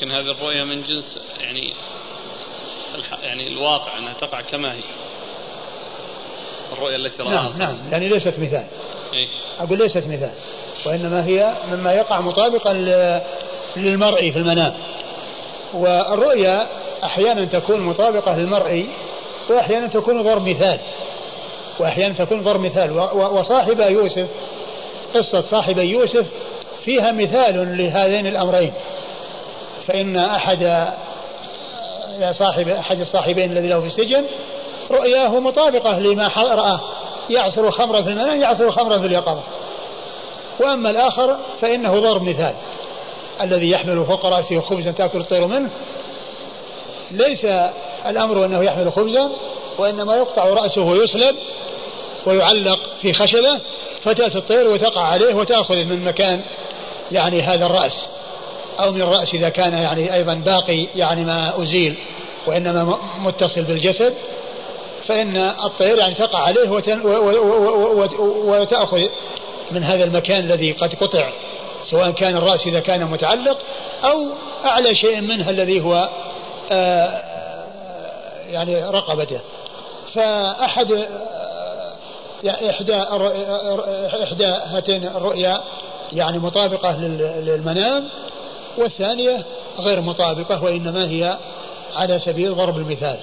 لكن هذه الرؤية من جنس يعني يعني الواقع أنها تقع كما هي. الرؤيا التي رآها نعم نعم يعني ليست مثال. إيه؟ أقول ليست مثال وإنما هي مما يقع مطابقا للمرئي في المنام. والرؤيا أحيانا تكون مطابقة للمرئي وأحيانا تكون ضرب مثال. وأحيانا تكون ضرب مثال. وصاحب يوسف قصة صاحب يوسف فيها مثال لهذين الأمرين. فإن أحد صاحب أحد الصاحبين الذي له في السجن رؤياه مطابقة لما رآه يعصر خمرا في المنام يعصر خمرا في اليقظة. وأما الآخر فإنه ضرب مثال الذي يحمل فوق رأسه خبزا تأكل الطير منه. ليس الأمر أنه يحمل خبزا وإنما يقطع رأسه ويسلب ويعلق في خشبة فتأتي الطير وتقع عليه وتأخذ من مكان يعني هذا الرأس. أو من الرأس إذا كان يعني أيضا باقي يعني ما أزيل وإنما متصل بالجسد فإن الطير يعني تقع عليه وتأخذ من هذا المكان الذي قد قطع سواء كان الرأس إذا كان متعلق أو أعلى شيء منها الذي هو آه، يعني رقبته. فأحد آه، يعني إحدى إحدى هاتين الرؤيا يعني مطابقة للمنام والثانية غير مطابقة وإنما هي على سبيل ضرب المثال.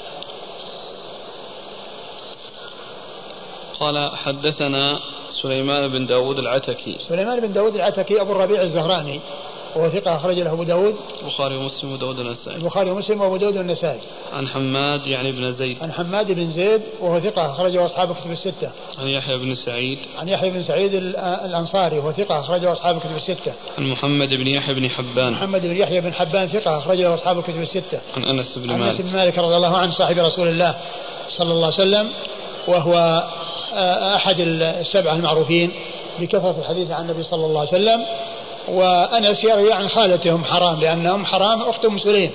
قال حدثنا سليمان بن داود العتكي. سليمان بن داود العتكي أبو الربيع الزهراني. وهو ثقة أخرج له أبو داود. البخاري ومسلم وداود النسائي البخاري ومسلم وأبو داود النسائي عن حماد يعني بن زيد. عن حماد بن زيد وهو ثقة أخرجه أصحاب الكتب الستة. عن يحيى بن سعيد. عن يحيى بن سعيد الأنصاري وهو ثقة أخرجه أصحاب الكتب الستة. عن محمد بن يحيى بن حبان. محمد بن يحيى بن حبان ثقة أخرجه أصحاب الكتب الستة. عن أنس بن مالك عن أنس بن مالك رضي الله عنه صاحب رسول الله صلى الله عليه وسلم وهو أحد السبعة المعروفين. بكثرة الحديث عن النبي صلى الله عليه وسلم وأنس يروي عن خالته أم حرام لأن أم حرام أخت أم سليم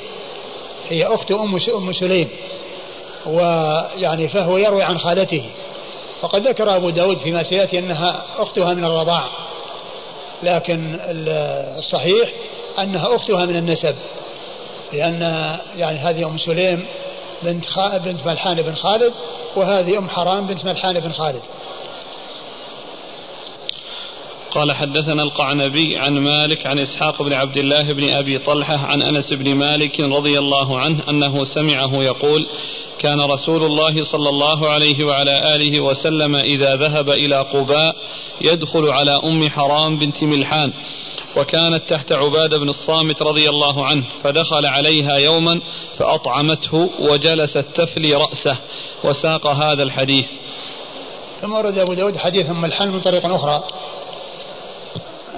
هي أخت أم أم سليم. ويعني فهو يروي عن خالته. وقد ذكر أبو داود فيما سيأتي أنها أختها من الرضاع. لكن الصحيح أنها أختها من النسب. لأن يعني هذه أم سليم بنت بنت ملحان بن خالد وهذه أم حرام بنت ملحان بن خالد. قال حدثنا القعنبي عن مالك عن إسحاق بن عبد الله بن أبي طلحة عن أنس بن مالك رضي الله عنه أنه سمعه يقول كان رسول الله صلى الله عليه وعلى آله وسلم إذا ذهب إلى قباء يدخل على أم حرام بنت ملحان وكانت تحت عبادة بن الصامت رضي الله عنه فدخل عليها يوما فأطعمته وجلست تفلي رأسه وساق هذا الحديث. ثم ورد أبو داود حديث ام ملحان من طريق أخرى.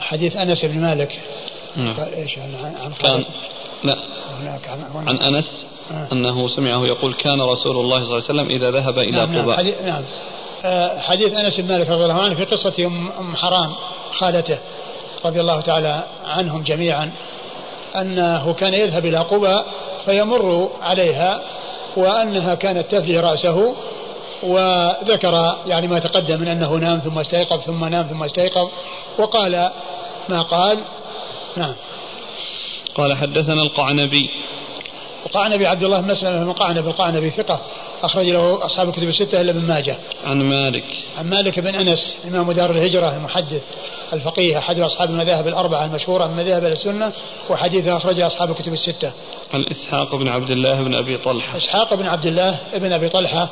حديث أنس بن مالك. نعم. قال إيش عن عن كان لا. هناك عن, عن, عن أنس آه. أنه سمعه يقول كان رسول الله صلى الله عليه وسلم إذا ذهب إلى نعم, نعم، قباء. نعم حديث, نعم. آه حديث أنس بن مالك رضي الله عنه في قصة ام حرام خالته رضي الله تعالى عنهم جميعا أنه كان يذهب إلى قباء فيمر عليها وأنها كانت تفلي رأسه وذكر يعني ما تقدم من أنه نام ثم استيقظ ثم نام ثم استيقظ وقال ما قال نعم قال حدثنا القعنبي القعنبي عبد الله بن مسلم بن قعنبي القعنبي ثقة أخرج له أصحاب الكتب الستة إلا ابن ماجه. عن مالك. عن مالك بن أنس إمام دار الهجرة المحدث الفقيه أحد أصحاب المذاهب الأربعة المشهورة من مذاهب السنة وحديثه أخرجه أصحاب الكتب الستة. عن إسحاق بن عبد الله بن أبي طلحة. إسحاق بن عبد الله بن أبي طلحة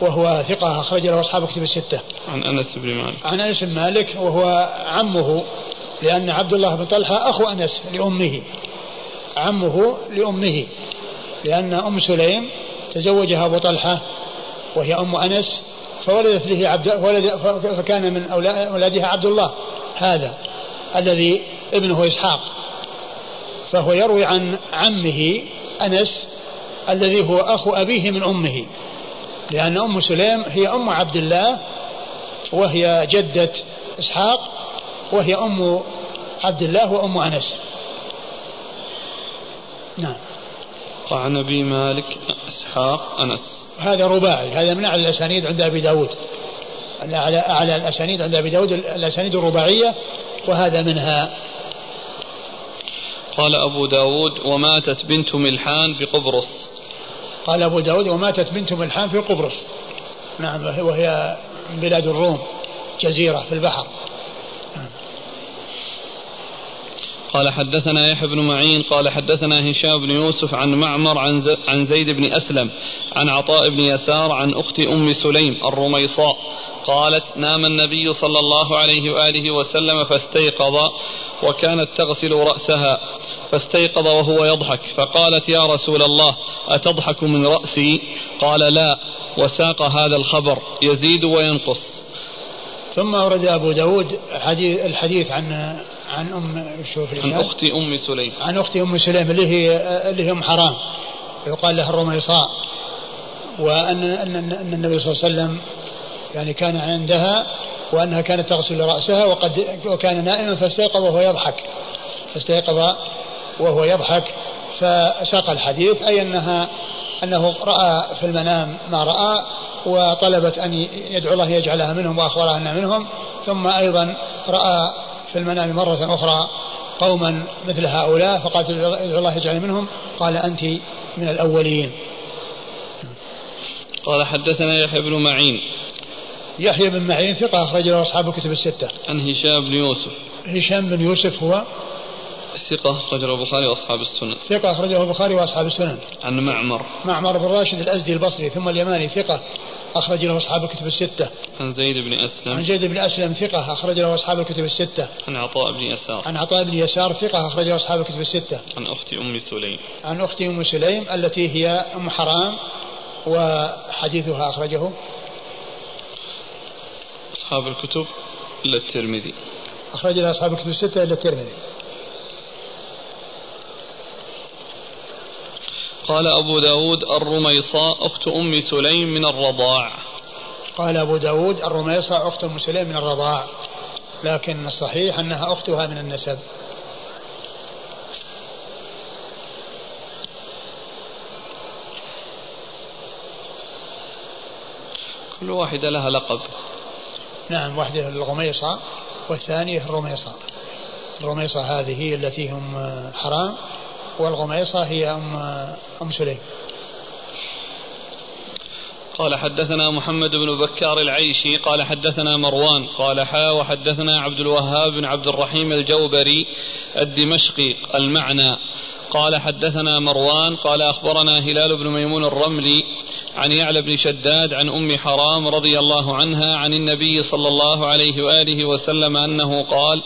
وهو ثقة أخرج له أصحاب الكتب الستة. عن أنس بن مالك. عن أنس بن مالك وهو عمه لأن عبد الله بن طلحة أخو أنس لأمه عمه لأمه لأن أم سليم تزوجها أبو طلحة وهي أم أنس فولدت له عبد ولد فكان من أولادها عبد الله هذا الذي ابنه إسحاق فهو يروي عن عمه أنس الذي هو أخو أبيه من أمه لأن أم سليم هي أم عبد الله وهي جدة إسحاق وهي أم عبد الله وأم أنس. نعم. عن أبي مالك إسحاق أنس. هذا رباعي هذا من أعلى الأسانيد عند أبي داود. أعلى أعلى الأسانيد عند أبي داود الأسانيد الرباعية وهذا منها. قال أبو داود وماتت بنت ملحان بقبرص. قال أبو داود وماتت بنت ملحان في قبرص. نعم وهي بلاد الروم جزيرة في البحر. قال حدثنا يحيى بن معين قال حدثنا هشام بن يوسف عن معمر عن عن زيد بن أسلم عن عطاء بن يسار عن أخت أم سليم الرميصاء قالت نام النبي صلى الله عليه وآله وسلم فاستيقظ وكانت تغسل رأسها فاستيقظ وهو يضحك فقالت يا رسول الله أتضحك من رأسي؟ قال لا وساق هذا الخبر يزيد وينقص. ثم ورد أبو داود الحديث عن عن أم شوف عن أخت أم سليم عن أخت أم سليم اللي هي اللي هي ام حرام. يقال لها الرميصاء وان ان ان النبي صلى الله عليه وسلم يعني كان عندها وأنها كانت تغسل رأسها وقد وكان نائما فاستيقظ وهو يضحك. فاستيقظ وهو يضحك. فساق الحديث أي انها أنه رأى في المنام ما رأى وطلبت أن يدعو الله يجعلها منهم وأخبرها أنها منهم. ثم أيضا رأى في المنام مرة أخرى قوما مثل هؤلاء فقالت ادعو الله يجعل منهم قال أنت من الأولين. قال حدثنا يحيى بن معين. يحيى بن معين ثقة أخرج له أصحاب الكتب الستة. عن هشام بن يوسف. هشام بن يوسف هو؟ ثقة أخرجه البخاري وأصحاب السنن. ثقة أخرجه البخاري وأصحاب السنن. عن معمر. معمر بن راشد الأزدي البصري ثم اليماني ثقة. أخرج له أصحاب الكتب الستة. عن زيد بن أسلم. عن زيد بن أسلم ثقة أخرج له أصحاب الكتب الستة. عن عطاء بن يسار. عن عطاء بن يسار ثقة أخرج له أصحاب الكتب الستة. عن أخت أم سليم. عن أخت أم سليم التي هي أم حرام وحديثها أخرجه أصحاب الكتب إلا الترمذي. أخرج له أصحاب الكتب الستة إلا الترمذي. قال أبو داود الرميصاء أخت أم سليم من الرضاع. قال أبو داود الرميصاء أخت أم سليم من الرضاع. لكن الصحيح أنها أختها من النسب. كل واحدة لها لقب. نعم واحدة الرميصة والثانية الرميصة الرميصة هذه هي التي هم حرام. والغميصة هي أم أم سليم. قال حدثنا محمد بن بكار العيشي قال حدثنا مروان قال حا وحدثنا عبد الوهاب بن عبد الرحيم الجوبري الدمشقي المعنى. قال حدثنا مروان قال أخبرنا هلال بن ميمون الرملي عن يعلى بن شداد عن أم حرام رضي الله عنها عن النبي صلى الله عليه وآله وسلم أنه قال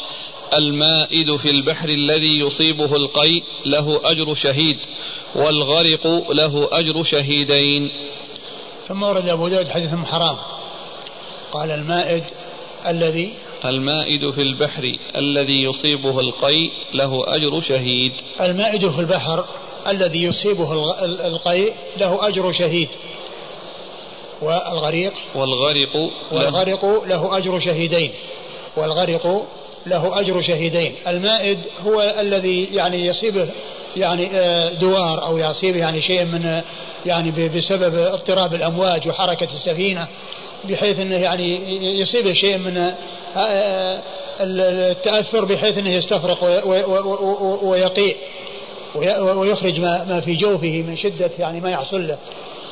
المائد في البحر الذي يصيبه القيء له أجر شهيد والغرق له أجر شهيدين. ثم ورد أبو داود حديث حرام. قال المائد الذي المائد في البحر الذي يصيبه القيء له أجر شهيد. المائد في البحر الذي يصيبه القيء له أجر شهيد. والغريق والغرق والغرق له أجر شهيدين. والغرق له أجر شهيدين. المائد هو الذي يعني يصيبه يعني آه، دوار أو يصيبه يعني شيء من يعني بسبب اضطراب الأمواج وحركة السفينة بحيث أنه يعني يصيبه شيء من آه، آه، التأثر بحيث أنه يستفرق ويقيء ويخرج ما ما في جوفه من شدة يعني ما يحصل له.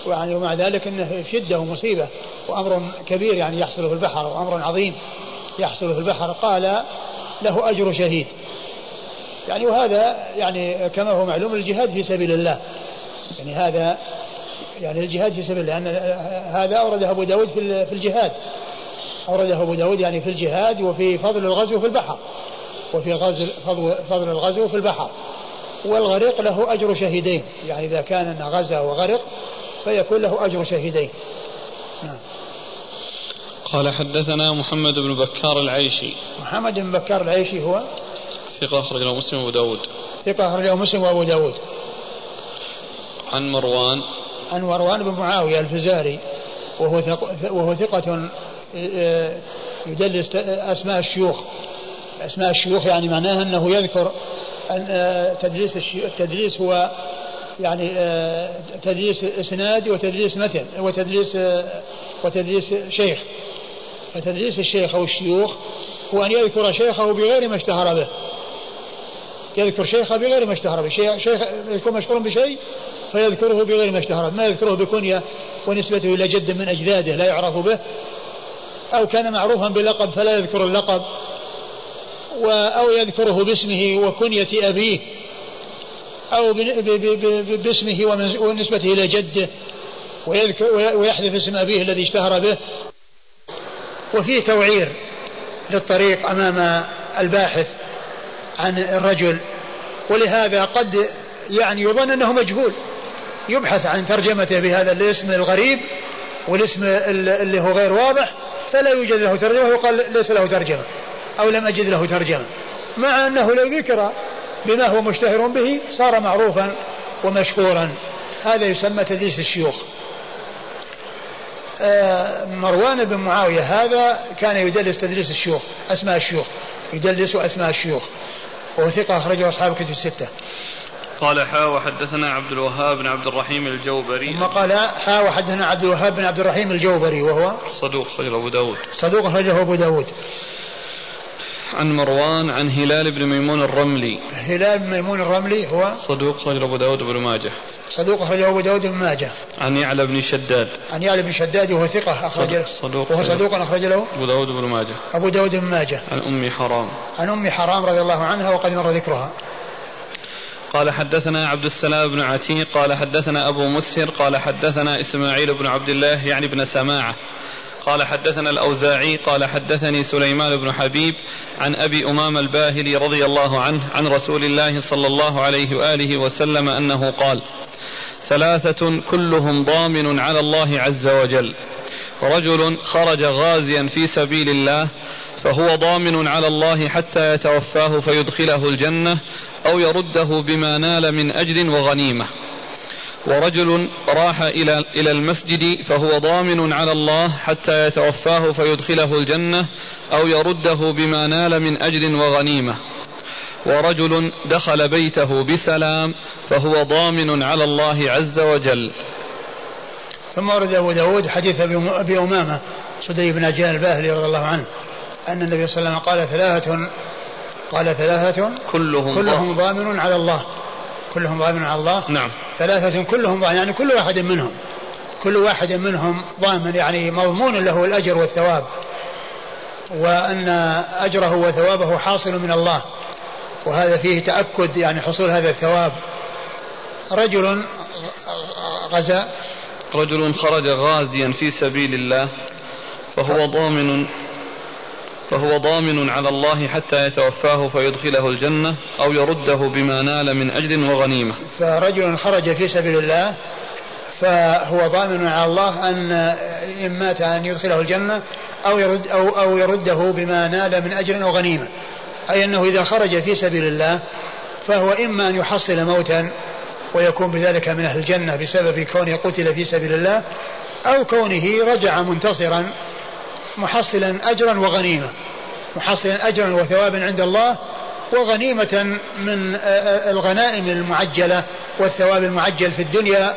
يعني ومع ذلك إنه شدة ومصيبة وأمر كبير يعني يحصل في البحر وأمر عظيم يحصل في البحر. قال له أجر شهيد. يعني وهذا يعني كما هو معلوم الجهاد في سبيل الله. يعني هذا يعني الجهاد في سبيل الله لأن هذا أورده أبو داود في الجهاد. أورده أبو داود يعني في الجهاد وفي فضل الغزو في البحر. وفي غزو فضل الغزو في البحر. والغريق له أجر شهيدين. يعني إذا كان غزا وغرق فيكون له أجر شهيدين. نعم. قال حدثنا محمد بن بكار العيشي. محمد بن بكار العيشي هو؟ ثقة أخرج له مسلم وأبو داود. ثقة أخرج له مسلم وأبو داود. عن مروان. عن مروان بن معاوية الفزاري وهو ثق وهو ثقة آه، يدلس أسماء الشيوخ. أسماء الشيوخ يعني معناها أنه يذكر أن آه، تدليس التدليس هو يعني آه، تدليس إسناد وتدليس متن وتدليس وتدليس شيخ. فتدريس الشيخ أو الشيوخ هو أن يذكر شيخه بغير ما اشتهر به. يذكر شيخه بغير ما اشتهر به. شيخ يكون مشهور بشيء فيذكره بغير ما اشتهر ما يذكره بكنية ونسبته إلى جد من أجداده لا يعرف به. أو كان معروفا بلقب فلا يذكر اللقب. أو يذكره باسمه وكنية أبيه. أو باسمه ونسبته إلى جده. ويحذف اسم أبيه الذي اشتهر به. وفيه توعير للطريق أمام الباحث عن الرجل ولهذا قد يعني يظن أنه مجهول. يبحث عن ترجمته بهذا الاسم الغريب والاسم اللي هو غير واضح فلا يوجد له ترجمة وقال ليس له ترجمة أو لم أجد له ترجمة. مع أنه لو ذكر بما هو مشتهر به صار معروفا ومشهورا. هذا يسمى تدليس الشيوخ. مروان بن معاوية هذا كان يدلس تدليس الشيوخ أسماء الشيوخ يدلس أسماء الشيوخ وهو ثقة أخرجه أصحاب الكتب الستة. قال حا وحدثنا عبد الوهاب بن عبد الرحيم الجوبري. ثم قال حا وحدثنا عبد الوهاب بن عبد الرحيم الجوبري وهو صدوق أخرجه أبو داود. صدوق أخرجه أبو داود. عن مروان عن هلال بن ميمون الرملي. هلال بن ميمون الرملي هو صدوق أخرجه أبو داود بن ماجه. صدوق أخرجه أبو داود بن ماجه. عن يعلى بن شداد. عن يعلى بن شداد وهو ثقة أخرج له. صدوق وهو صدوق أخرج له. أبو داود بن ماجه. أبو داود بن ماجه. عن أم حرام. عن أم حرام رضي الله عنها وقد مر ذكرها. قال حدثنا عبد السلام بن عتيق قال حدثنا أبو مسهر قال حدثنا إسماعيل بن عبد الله يعني بن سماعة. قال حدثنا الأوزاعي قال حدثني سليمان بن حبيب عن أبي أمام الباهلي رضي الله عنه عن رسول الله صلى الله عليه وآله وسلم أنه قال ثلاثة كلهم ضامن على الله عز وجل. رجل خرج غازيا في سبيل الله فهو ضامن على الله حتى يتوفاه فيدخله الجنة أو يرده بما نال من أجر وغنيمة. ورجل راح إلى إلى المسجد فهو ضامن على الله حتى يتوفاه فيدخله الجنة أو يرده بما نال من أجر وغنيمة. ورجل دخل بيته بسلام فهو ضامن على الله عز وجل. ثم ورد أبو داود حديث أبي أمامة سدي بن عجلان الباهلي رضي الله عنه أن النبي صلى الله عليه وسلم قال ثلاثة قال ثلاثة كلهم كلهم ضامن على الله. كلهم ضامن على الله؟ نعم. ثلاثة كلهم ضامن يعني كل واحد منهم. كل واحد منهم ضامن يعني مضمون له الأجر والثواب. وأن أجره وثوابه حاصل من الله. وهذا فيه تأكد يعني حصول هذا الثواب. رجل غزا. رجل خرج غازيا في سبيل الله فهو ضامن فهو ضامن على الله حتى يتوفاه فيدخله الجنة أو يرده بما نال من أجر وغنيمة. فرجل خرج في سبيل الله فهو ضامن على الله أن إن مات أن يدخله الجنة أو يرد أو أو يرده بما نال من أجر وغنيمة. أي أنه إذا خرج في سبيل الله فهو إما أن يحصل موتا ويكون بذلك من أهل الجنة بسبب كونه قتل في سبيل الله أو كونه رجع منتصرا محصلا أجرا وغنيمة. محصلا أجرا وثوابا عند الله وغنيمة من الغنائم المعجلة والثواب المعجل في الدنيا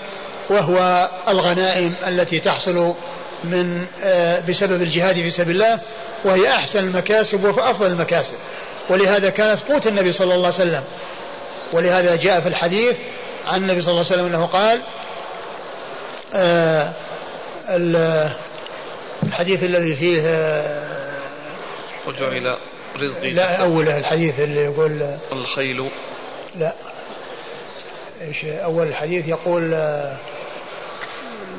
وهو الغنائم التي تحصل من بسبب الجهاد في سبيل الله وهي أحسن المكاسب وأفضل المكاسب. ولهذا كانت قوت النبي صلى الله عليه وسلم. ولهذا جاء في الحديث عن النبي صلى الله عليه وسلم أنه قال آه الحديث الذي فيه آه وجعل رزقي. لا أوله الحديث اللي يقول الخيل. لا. إيش أول الحديث يقول آه،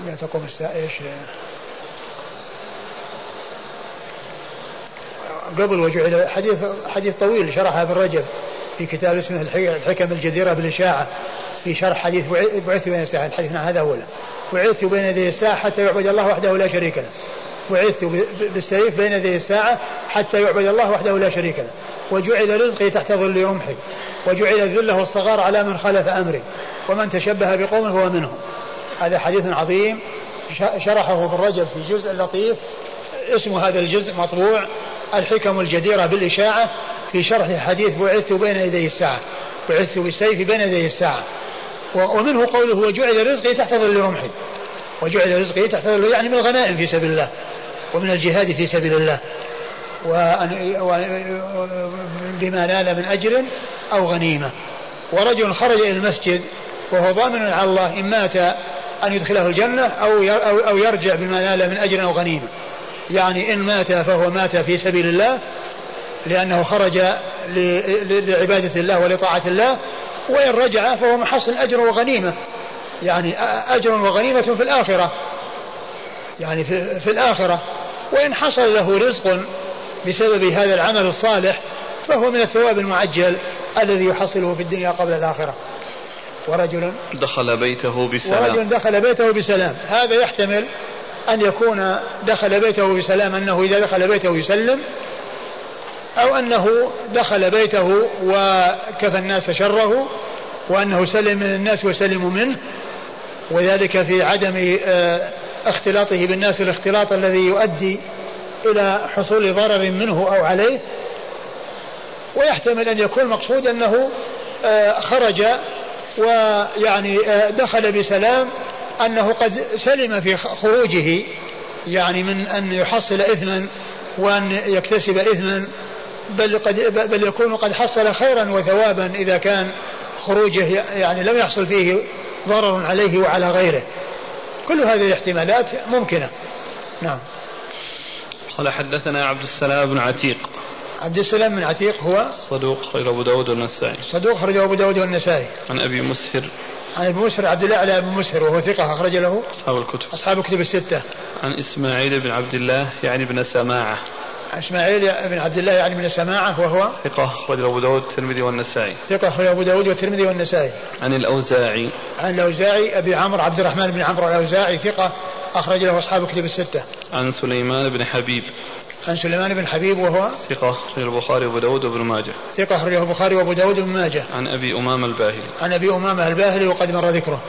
لا تقوم الساعة إيش قبل وجعل حديث حديث طويل شرحه ابن رجب في كتاب اسمه الحكم الجديرة بالإشاعة. في شرح حديث بعثت بين الساعة الحديث هذا أولا. بعثت بين يدي الساعة حتى يعبد الله وحده لا شريك له. بعثت بالسيف بين يدي الساعة حتى يعبد الله وحده لا شريك له. وجعل رزقي تحت ظل رمحي وجعل الذلة والصغار على من خالف أمري. ومن تشبه بقوم فهو منهم. هذا حديث عظيم. شرحه ابن رجب في جزء لطيف. اسم هذا الجزء مطبوع. الحكم الجديرة بالإشاعة في شرح حديث بعثت بين يدي الساعة. بعثت بالسيف بين يدي الساعة. ومنه قوله وجعل رزقي تحت ظل رمحي وجعل رزقي تحت ظل يعني من الغنائم في سبيل الله. ومن الجهاد في سبيل الله. وأن بما نال من أجر أو غنيمة. ورجل خرج إلى المسجد وهو ضامن على الله إن مات أن يدخله الجنة أو أو يرجع بما نال من أجر أو غنيمة. يعني إن مات فهو مات في سبيل الله لأنه خرج لعبادة الله ولطاعة الله وإن رجع فهو محصل أجر وغنيمة. يعني أجر وغنيمة في الآخرة. يعني في, في الآخرة. وإن حصل له رزق بسبب هذا العمل الصالح فهو من الثواب المعجل الذي يحصله في الدنيا قبل الآخرة. ورجل دخل بيته بسلام. ورجل دخل بيته بسلام. هذا يحتمل أن يكون دخل بيته بسلام أنه إذا دخل بيته يسلم أو أنه دخل بيته وكفى الناس شره وأنه سلم من الناس وسلموا منه. وذلك في عدم آه، اختلاطه بالناس الاختلاط الذي يؤدي إلى حصول ضرر منه أو عليه. ويحتمل أن يكون المقصود أنه آه، خرج ويعني آه، دخل بسلام أنه قد سلم في خروجه يعني من أن يحصل إثما وأن يكتسب إثما بل قد بل يكون قد حصل خيرا وثوابا إذا كان خروجه يعني لم يحصل فيه ضرر عليه وعلى غيره. كل هذه الاحتمالات ممكنة. نعم. قال حدثنا عبد السلام بن عتيق. عبد السلام بن عتيق هو صدوق خرج أبو داود والنسائي. صدوق خرج أبو داود والنسائي. عن أبي مسهر عن مسهر عبد الله على ابي مسهر وهو ثقة أخرج له. أصحاب الكتب. أصحاب الكتب الستة. عن إسماعيل بن عبد الله يعني بن سماعة. إسماعيل بن عبد الله يعني من السماعة وهو ثقة أخرج أبو داود والترمذي والنسائي. ثقة أخرج أبو داود والترمذي والنسائي. عن الأوزاعي. عن الأوزاعي أبي عمرو عبد الرحمن بن عمرو الأوزاعي ثقة أخرج له أصحاب الكتب الستة. عن سليمان بن حبيب. عن سليمان بن حبيب وهو ثقة أخرج البخاري وأبو داود وابن ماجه. ثقة أخرجه البخاري وأبو داود وابن ماجه. عن أبي أمامة الباهلي. عن أبي أمامة الباهلي وقد مر ذكره.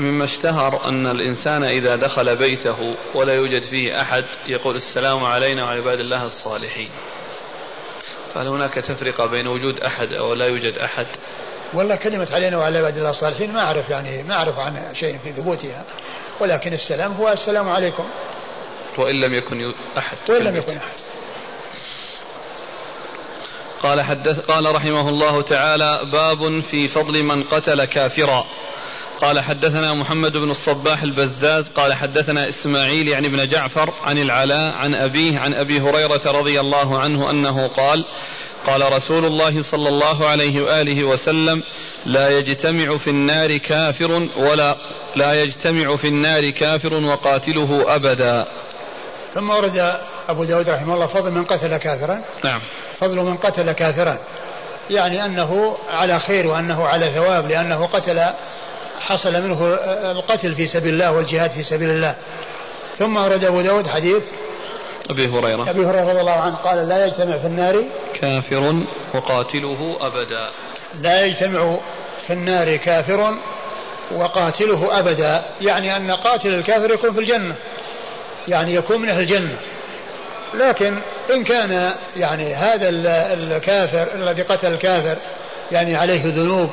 مما اشتهر أن الإنسان إذا دخل بيته ولا يوجد فيه أحد يقول السلام علينا وعلى عباد الله الصالحين. فهل هناك تفرقة بين وجود أحد أو لا يوجد أحد؟ والله كلمة علينا وعلى عباد الله الصالحين ما أعرف يعني ما أعرف عن شيء في ثبوتها. ولكن السلام هو السلام عليكم. وإن لم يكن أحد وإن لم يكن أحد. قال حدث قال رحمه الله تعالى باب في فضل من قتل كافرا. قال حدثنا محمد بن الصباح البزاز قال حدثنا إسماعيل يعني ابن جعفر عن العلاء عن أبيه عن أبي هريرة رضي الله عنه أنه قال قال رسول الله صلى الله عليه وآله وسلم لا يجتمع في النار كافر ولا لا يجتمع في النار كافر وقاتله أبدا. ثم ورد أبو داود رحمه الله فضل من قتل كافرا. نعم. فضل من قتل كافرا. يعني أنه على خير وأنه على ثواب لأنه قتل حصل منه القتل في سبيل الله والجهاد في سبيل الله. ثم ورد أبو داود حديث أبي هريرة. أبي هريرة رضي الله عنه قال لا يجتمع في النار كافر وقاتله أبدا. لا يجتمع في النار كافر وقاتله أبدا. يعني أن قاتل الكافر يكون في الجنة. يعني يكون من أهل الجنة. لكن إن كان يعني هذا الكافر الذي قتل الكافر يعني عليه ذنوب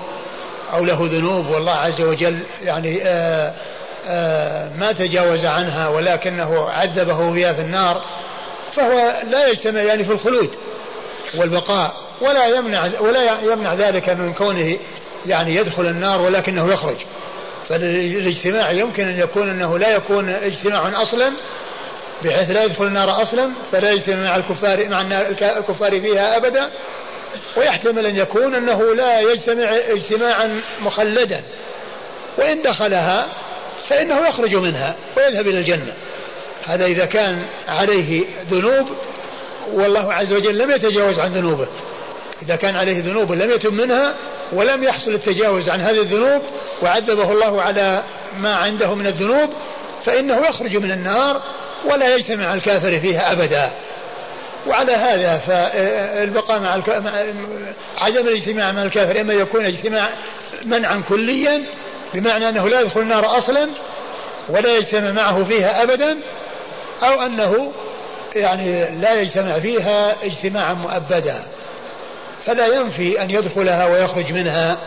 أو له ذنوب والله عز وجل يعني آآ آآ ما تجاوز عنها ولكنه عذبه فيها في النار فهو لا يجتمع يعني في الخلود والبقاء ولا يمنع ولا يمنع ذلك من كونه يعني يدخل النار ولكنه يخرج. فالاجتماع يمكن أن يكون أنه لا يكون اجتماع أصلا بحيث لا يدخل النار أصلا فلا يجتمع مع الكفار مع الكفار فيها ابدا. ويحتمل أن يكون أنه لا يجتمع اجتماعا مخلدا. وإن دخلها فإنه يخرج منها ويذهب إلى الجنة. هذا إذا كان عليه ذنوب والله عز وجل لم يتجاوز عن ذنوبه. إذا كان عليه ذنوب لم يتم منها ولم يحصل التجاوز عن هذه الذنوب وعذبه الله على ما عنده من الذنوب فإنه يخرج من النار ولا يجتمع الكافر فيها أبدا. وعلى هذا فالبقاء مع عدم الاجتماع مع الكافر إما يكون اجتماع منعا كليا بمعنى أنه لا يدخل النار أصلا ولا يجتمع معه فيها ابدا أو أنه يعني لا يجتمع فيها اجتماعا مؤبدا. فلا ينفي أن يدخلها ويخرج منها.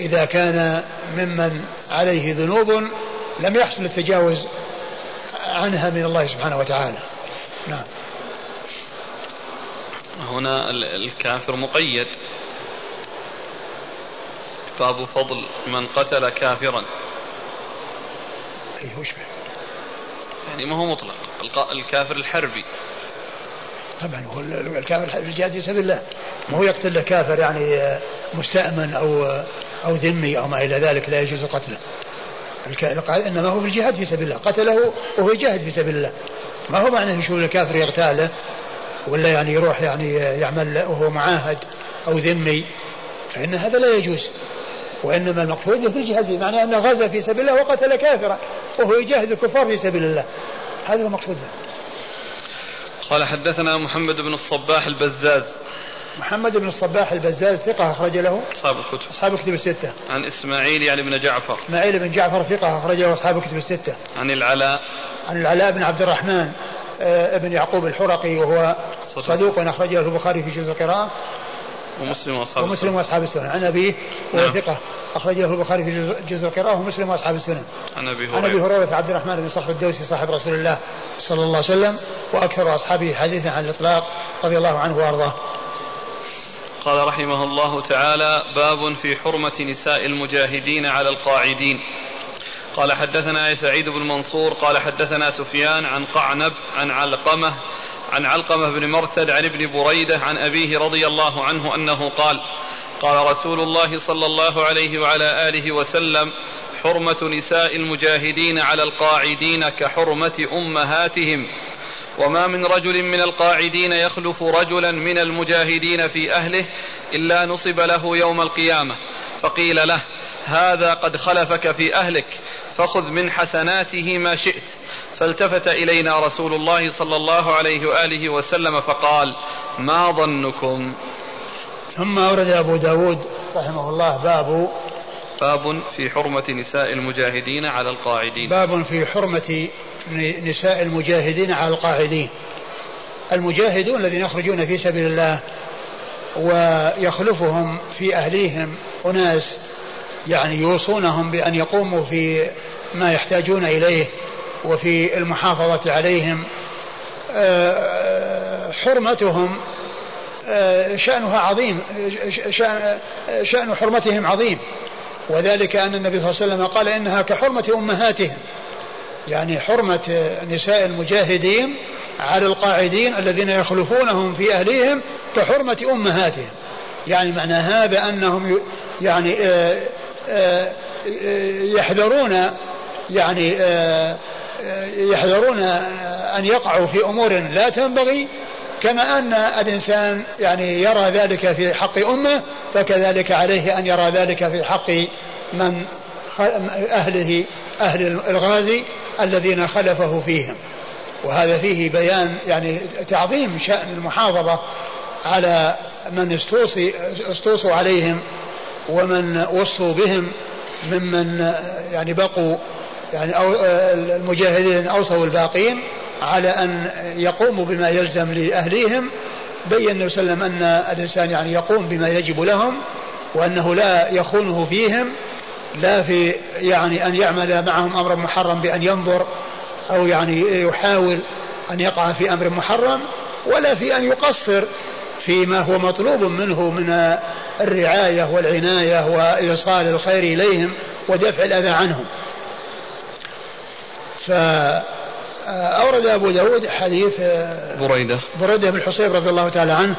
إذا كان ممن عليه ذنوب لم يحصل التجاوز عنها من الله سبحانه وتعالى. نعم. هنا الكافر مقيد. باب فضل من قتل كافرا. أي وش يعني ما هو مطلق. الكافر الحربي. طبعا هو الكافر الحربي الجهاد في سبيل الله. ما هو يقتل كافر يعني آه، مستأمن أو آه، أو ذمي أو ما إلى ذلك لا يجوز قتله. إنما هو في الجهاد في سبيل الله. قتله وهو يجاهد في سبيل الله. ما هو معنى يشوف الكافر يغتاله ولا يعني يروح يعني يعمل وهو معاهد أو ذمي؟ فإن هذا لا يجوز. وإنما المقصود في الجهاد معناه انه غزا في سبيل الله وقتل كافرا وهو يجاهد الكفار في سبيل الله. هذا هو المقصود قال حدثنا محمد بن الصباح البزاز. محمد بن الصباح البزاز ثقة أخرج له. أصحاب الكتب. أصحاب الكتب الستة. عن إسماعيل يعني بن جعفر. إسماعيل بن جعفر ثقة أخرج له أصحاب الكتب الستة. عن العلاء. عن العلاء بن عبد الرحمن آه، ابن يعقوب الحرقي وهو صدوق أخرج له البخاري في جزء القراءة. ومسلم وأصحاب ومسلم وأصحاب السنن عن أبيه وهو نعم. ثقة. اخرجه البخاري في جزء القراءة ومسلم وأصحاب السنن عن أبي هريره عن أبي هريرة. عبد الرحمن بن صخر الدوسي صاحب رسول الله صلى الله عليه وسلم وأكثر أصحابه حديثا عن الإطلاق رضي الله عنه وأرضاه. قال رحمه الله تعالى باب في حرمة نساء المجاهدين على القاعدين. قال حدثنا سعيد بن منصور قال حدثنا سفيان عن قعنب عن علقمة عن علقمة بن مرثد عن ابن بريدة عن أبيه رضي الله عنه أنه قال قال رسول الله صلى الله عليه وعلى آله وسلم حرمة نساء المجاهدين على القاعدين كحرمة أمهاتهم. وما من رجل من القاعدين يخلف رجلا من المجاهدين في أهله إلا نصب له يوم القيامة. فقيل له هذا قد خلفك في أهلك. فخذ من حسناته ما شئت. فالتفت إلينا رسول الله صلى الله عليه وآله وسلم فقال ما ظنكم? ثم أورد أبو داود رحمه الله باب باب في حرمة نساء المجاهدين على القاعدين. باب في حرمة نساء المجاهدين على القاعدين. المجاهدون الذين يخرجون في سبيل الله ويخلفهم في أهليهم أناس يعني يوصونهم بأن يقوموا في ما يحتاجون إليه وفي المحافظة عليهم آه، حرمتهم آه، شأنها عظيم شأن, حرمتهم عظيم. وذلك أن النبي صلى الله عليه وسلم قال إنها كحرمة أمهاتهم يعني حرمة نساء المجاهدين على القاعدين الذين يخلفونهم في أهليهم كحرمة أمهاتهم. يعني معنى هذا أنهم يعني آه، آه، يحذرون يعني آه، يحذرون أن يقعوا في أمور لا تنبغي كما أن الإنسان يعني يرى ذلك في حق أمه فكذلك عليه أن يرى ذلك في حق من أهله أهل الغازي الذين خلفه فيهم. وهذا فيه بيان يعني تعظيم شأن المحافظة على من استوصي استوصوا عليهم ومن وصوا بهم ممن يعني بقوا يعني أو المجاهدين أوصوا الباقين على أن يقوموا بما يلزم لأهليهم. بين النبي صلى الله عليه وسلم أن الإنسان يعني يقوم بما يجب لهم وأنه لا يخونه فيهم لا في يعني أن يعمل معهم أمرا محرم بأن ينظر أو يعني يحاول أن يقع في أمر محرم ولا في أن يقصر. فيما هو مطلوب منه من الرعاية والعناية وإيصال الخير إليهم ودفع الأذى عنهم. فأورد أبو داود حديث بريدة. بريدة بن الحصيب رضي الله تعالى عنه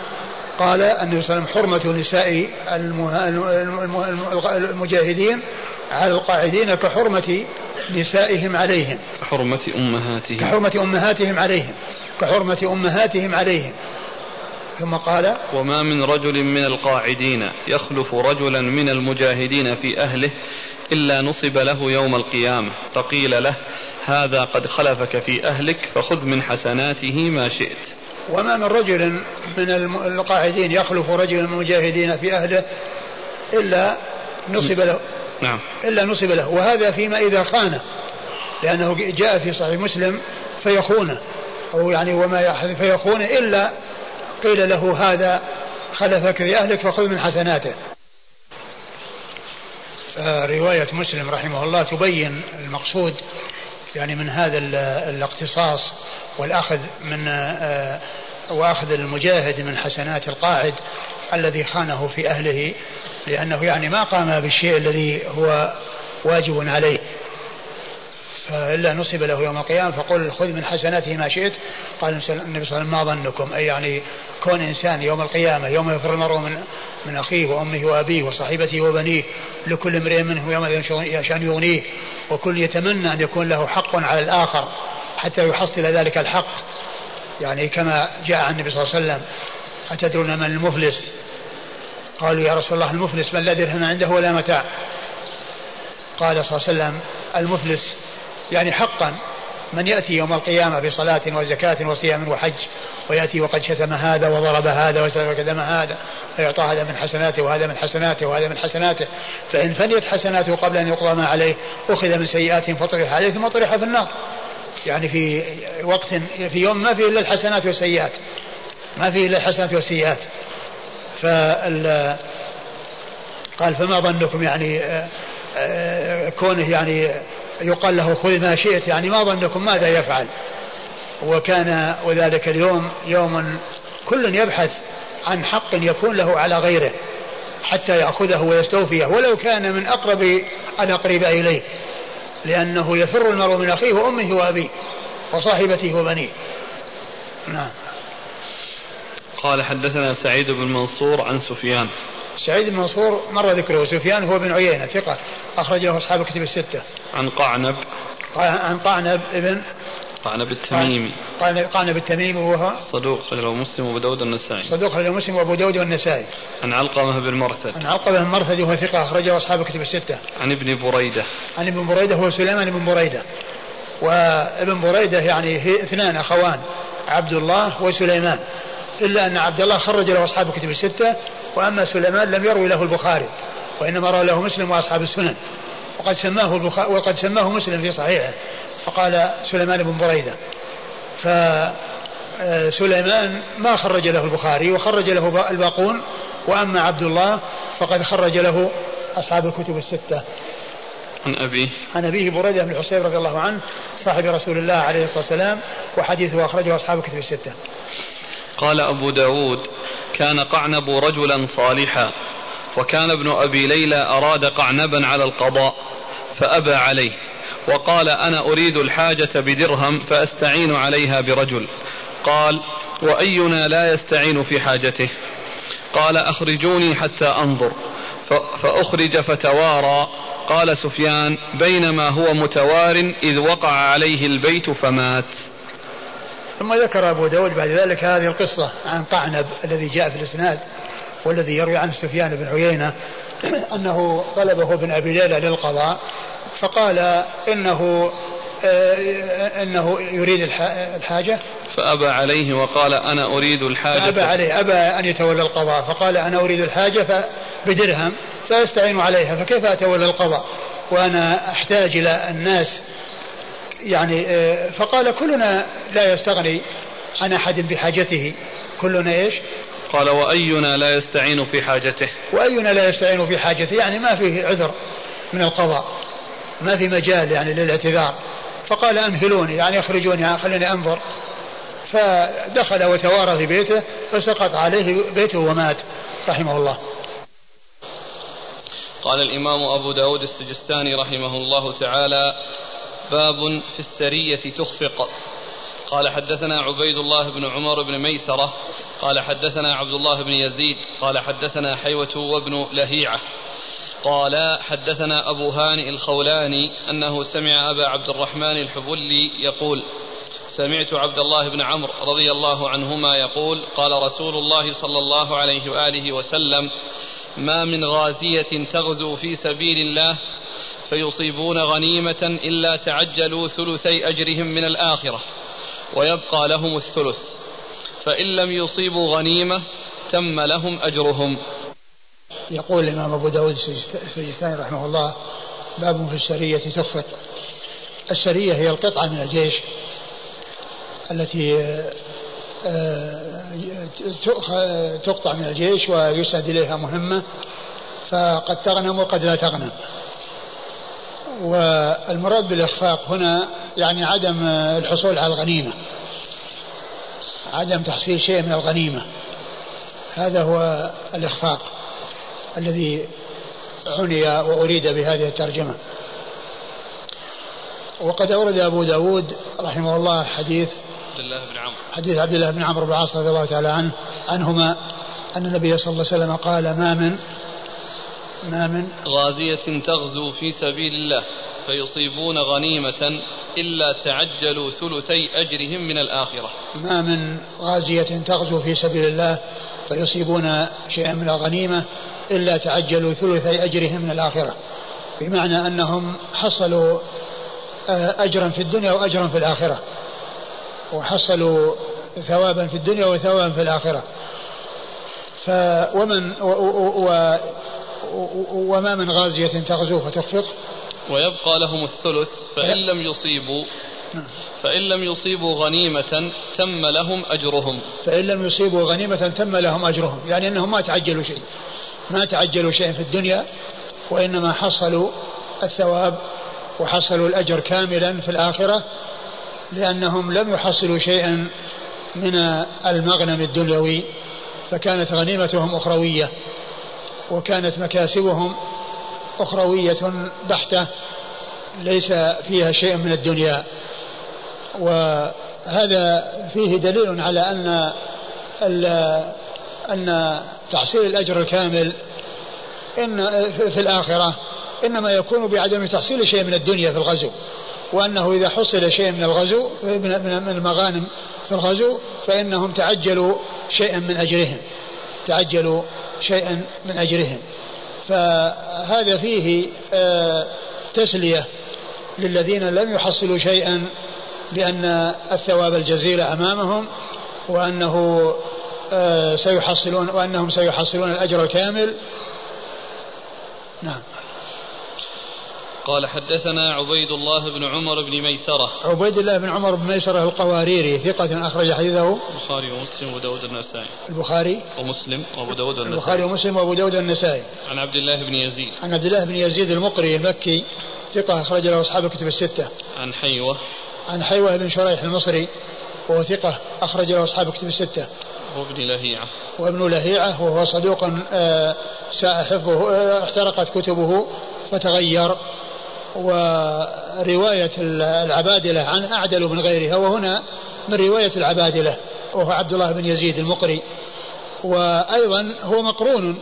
قال النبي صلى الله عليه وسلم حرمة نساء المجاهدين على القاعدين كحرمة نسائهم عليهم. كحرمة أمهاتهم. كحرمة أمهاتهم عليهم. كحرمة أمهاتهم عليهم. ثم قال وما من رجل من القاعدين يخلف رجلا من المجاهدين في أهله إلا نصب له يوم القيامة. فقيل له هذا قد خلفك في أهلك فخذ من حسناته ما شئت. وما من رجل من القاعدين يخلف رجل من المجاهدين في أهله إلا نصب له. نعم. إلا نصب له. وهذا فيما إذا خانه لأنه جاء في صحيح مسلم فيخونه أو يعني وما فيخونه إلا قيل له هذا خلفك في أهلك فخذ من حسناته. رواية مسلم رحمه الله تبين المقصود يعني من هذا الاقتصاص والأخذ من آه، وأخذ المجاهد من حسنات القاعد الذي خانه في أهله لأنه يعني ما قام بالشيء الذي هو واجب عليه. فإلا نصب له يوم القيامة فقل خذ من حسناته ما شئت. قال النبي صلى الله عليه وسلم ما ظنكم؟ أي يعني كون إنسان يوم القيامة يوم يفر المرء من من أخيه وأمه وأبيه وصاحبته وبنيه لكل امرئ منهم يوم شأن يغنيه وكل يتمنى أن يكون له حق على الآخر حتى يحصل ذلك الحق. يعني كما جاء عن النبي صلى الله عليه وسلم أتدرون من المفلس؟ قالوا يا رسول الله المفلس من لا درهم عنده ولا متاع؟ قال صلى الله عليه وسلم المفلس يعني حقا من يأتي يوم القيامة بصلاة وزكاة وصيام وحج ويأتي وقد شتم هذا وضرب هذا وسفك دم هذا فيعطى هذا من حسناته وهذا من حسناته وهذا من حسناته. فإن فنيت حسناته قبل أن يقضى ما عليه أخذ من سيئات فطرح عليه ثم طرح في النار. يعني في وقت في يوم ما فيه إلا الحسنات والسيئات. ما فيه إلا الحسنات والسيئات. فال قال فما ظنكم يعني آه، آه، كونه يعني يقال له خذ ما شئت يعني ما ظنكم ماذا يفعل. وكان وذلك اليوم يوم كل يبحث عن حق يكون له على غيره حتى يأخذه ويستوفيه ولو كان من أقرب الأقرب إليه لأنه يفر المرء من أخيه وأمه وأبيه وصاحبته وبنيه. نعم. قال حدثنا سعيد بن منصور عن سفيان. سعيد بن منصور مر ذكره سفيان هو بن عيينة ثقة أخرج له أصحاب الكتب الستة. عن قعنب. عن قعنب ابن قعنب التميمي. قعنب التميمي وهو صدوق خرجه مسلم وأبو داود والنسائي. صدوق خرجه مسلم وأبو داود والنسائي. عن علقمة بن مرثد. عن علقمة بن مرثد وهو ثقة أخرجه أصحاب الكتب الستة. عن ابن بريدة. عن ابن بريدة هو سليمان بن بريدة. وابن بريدة يعني اثنان أخوان عبد الله وسليمان. إلا أن عبد الله خرج له أصحاب الكتب الستة وأما سليمان لم يروي له البخاري وإنما روى له مسلم وأصحاب السنن. وقد سماه البخاري وقد سماه مسلم في صحيحه فقال سليمان بن بريدة. فسليمان ما خرج له البخاري وخرج له الباقون وأما عبد الله فقد خرج له أصحاب الكتب الستة. عن أبيه عن أبيه بريدة بن الحصيب رضي الله عنه صاحب رسول الله عليه الصلاة والسلام وحديثه أخرجه أصحاب الكتب الستة. قال أبو داود كان قعنب رجلا صالحا وكان ابن أبي ليلى أراد قعنبا على القضاء فأبى عليه وقال أنا أريد الحاجة بدرهم فأستعين عليها برجل. قال وأينا لا يستعين في حاجته؟ قال أخرجوني حتى أنظر. فأخرج فتوارى. قال سفيان بينما هو متوار إذ وقع عليه البيت فمات. ثم ذكر أبو داود بعد ذلك هذه القصة عن قعنب الذي جاء في الإسناد والذي يروي عنه سفيان بن عيينة أنه طلبه ابن أبي ليلى للقضاء فقال إنه آه، إنه يريد الحاجة. فأبى عليه وقال أنا أريد الحاجة. فأبى عليه أبى أن يتولى القضاء فقال أنا أريد الحاجة بدرهم فأستعين عليها فكيف أتولى القضاء؟ وأنا أحتاج إلى الناس يعني آه، فقال كلنا لا يستغني عن أحد بحاجته. كلنا إيش؟ قال وأينا لا يستعين في حاجته. وأينا لا يستعين في حاجته؟ يعني ما فيه عذر من القضاء. ما في مجال يعني للاعتذار. فقال امهلوني يعني اخرجوني خليني أنظر. فدخل وتوارى في بيته فسقط عليه بيته ومات رحمه الله. قال الإمام أبو داود السجستاني رحمه الله تعالى باب في السرية تخفق. قال حدثنا عبيد الله بن عمر بن ميسرة قال حدثنا عبد الله بن يزيد قال حدثنا حيوة وابن لهيعة. قال حدثنا أبو هانئ الخولاني أنه سمع أبا عبد الرحمن الحبلي يقول سمعت عبد الله بن عمرو رضي الله عنهما يقول قال رسول الله صلى الله عليه وآله وسلم ما من غازية تغزو في سبيل الله فيصيبون غنيمة إلا تعجلوا ثلثي أجرهم من الآخرة ويبقى لهم الثلث. فإن لم يصيبوا غنيمة تم لهم أجرهم. يقول الإمام أبو داود السجستاني رحمه الله باب في السرية تخفق السرية هي القطعة من الجيش التي آه، تقطع من الجيش ويسعد إليها مهمة فقد تغنم وقد لا تغنم. والمراد بالإخفاق هنا يعني عدم الحصول على الغنيمة. عدم تحصيل شيء من الغنيمة. هذا هو الإخفاق الذي عني وأريد بهذه الترجمة. وقد أورد أبو داود رحمه الله حديث عبد الله بن عمرو. حديث عبد الله بن عمرو بن العاص رضي الله تعالى عنه عنهما أن النبي صلى الله عليه وسلم قال ما من ما من غازية تغزو في سبيل الله فيصيبون غنيمة إلا تعجلوا ثلثي أجرهم من الآخرة. ما من غازية تغزو في سبيل الله فيصيبون شيئا من الغنيمة إلا تعجلوا ثلثي أجرهم من الآخرة. بمعنى أنهم حصلوا آه، أجرا في الدنيا وأجرا في الآخرة. وحصلوا ثوابا في الدنيا وثوابا في الآخرة. ف ومن و و و وما من غازية تغزو فتخفق. ويبقى لهم الثلث فإن لم يصيبوا نعم. فإن لم يصيبوا غنيمة تم لهم أجرهم. فإن لم يصيبوا غنيمة تم لهم أجرهم. يعني أنهم ما تعجلوا شيء. ما تعجلوا شيء في الدنيا وإنما حصلوا الثواب وحصلوا الأجر كاملا في الآخرة لأنهم لم يحصلوا شيئا من المغنم الدنيوي فكانت غنيمتهم أخروية. وكانت مكاسبهم أخروية بحتة ليس فيها شيء من الدنيا. وهذا فيه دليل على أن أن تحصيل الأجر الكامل إن في الآخرة إنما يكون بعدم تحصيل شيء من الدنيا في الغزو. وأنه إذا حصل شيء من الغزو من المغانم في الغزو فإنهم تعجلوا شيئا من أجرهم. تعجلوا شيئا من أجرهم. فهذا فيه آه، تسلية للذين لم يحصلوا شيئا لأن الثواب الجزيل أمامهم وأنه آه، سيحصلون وأنهم سيحصلون الأجر الكامل. نعم. قال حدثنا عبيد الله بن عمر بن ميسرة. عبيد الله بن عمر بن ميسرة القواريري ثقة أخرج حديثه. البخاري ومسلم وداود النسائي البخاري. ومسلم وأبو داود النسائي البخاري ومسلم وأبو داود النسائي عن عبد الله بن يزيد. عن عبد الله بن يزيد المقري المكي ثقة أخرج له أصحاب الكتب الستة. عن حيوة. عن حيوة بن شريح المصري وهو ثقة أخرج له أصحاب الكتب الستة. وابن لهيعة. وابن لهيعة وهو صدوق آه، ساء حفظه آه، احترقت كتبه فتغير ورواية العبادلة عن أعدل من غيرها وهنا من رواية العبادلة وهو عبد الله بن يزيد المقري. وأيضا هو مقرون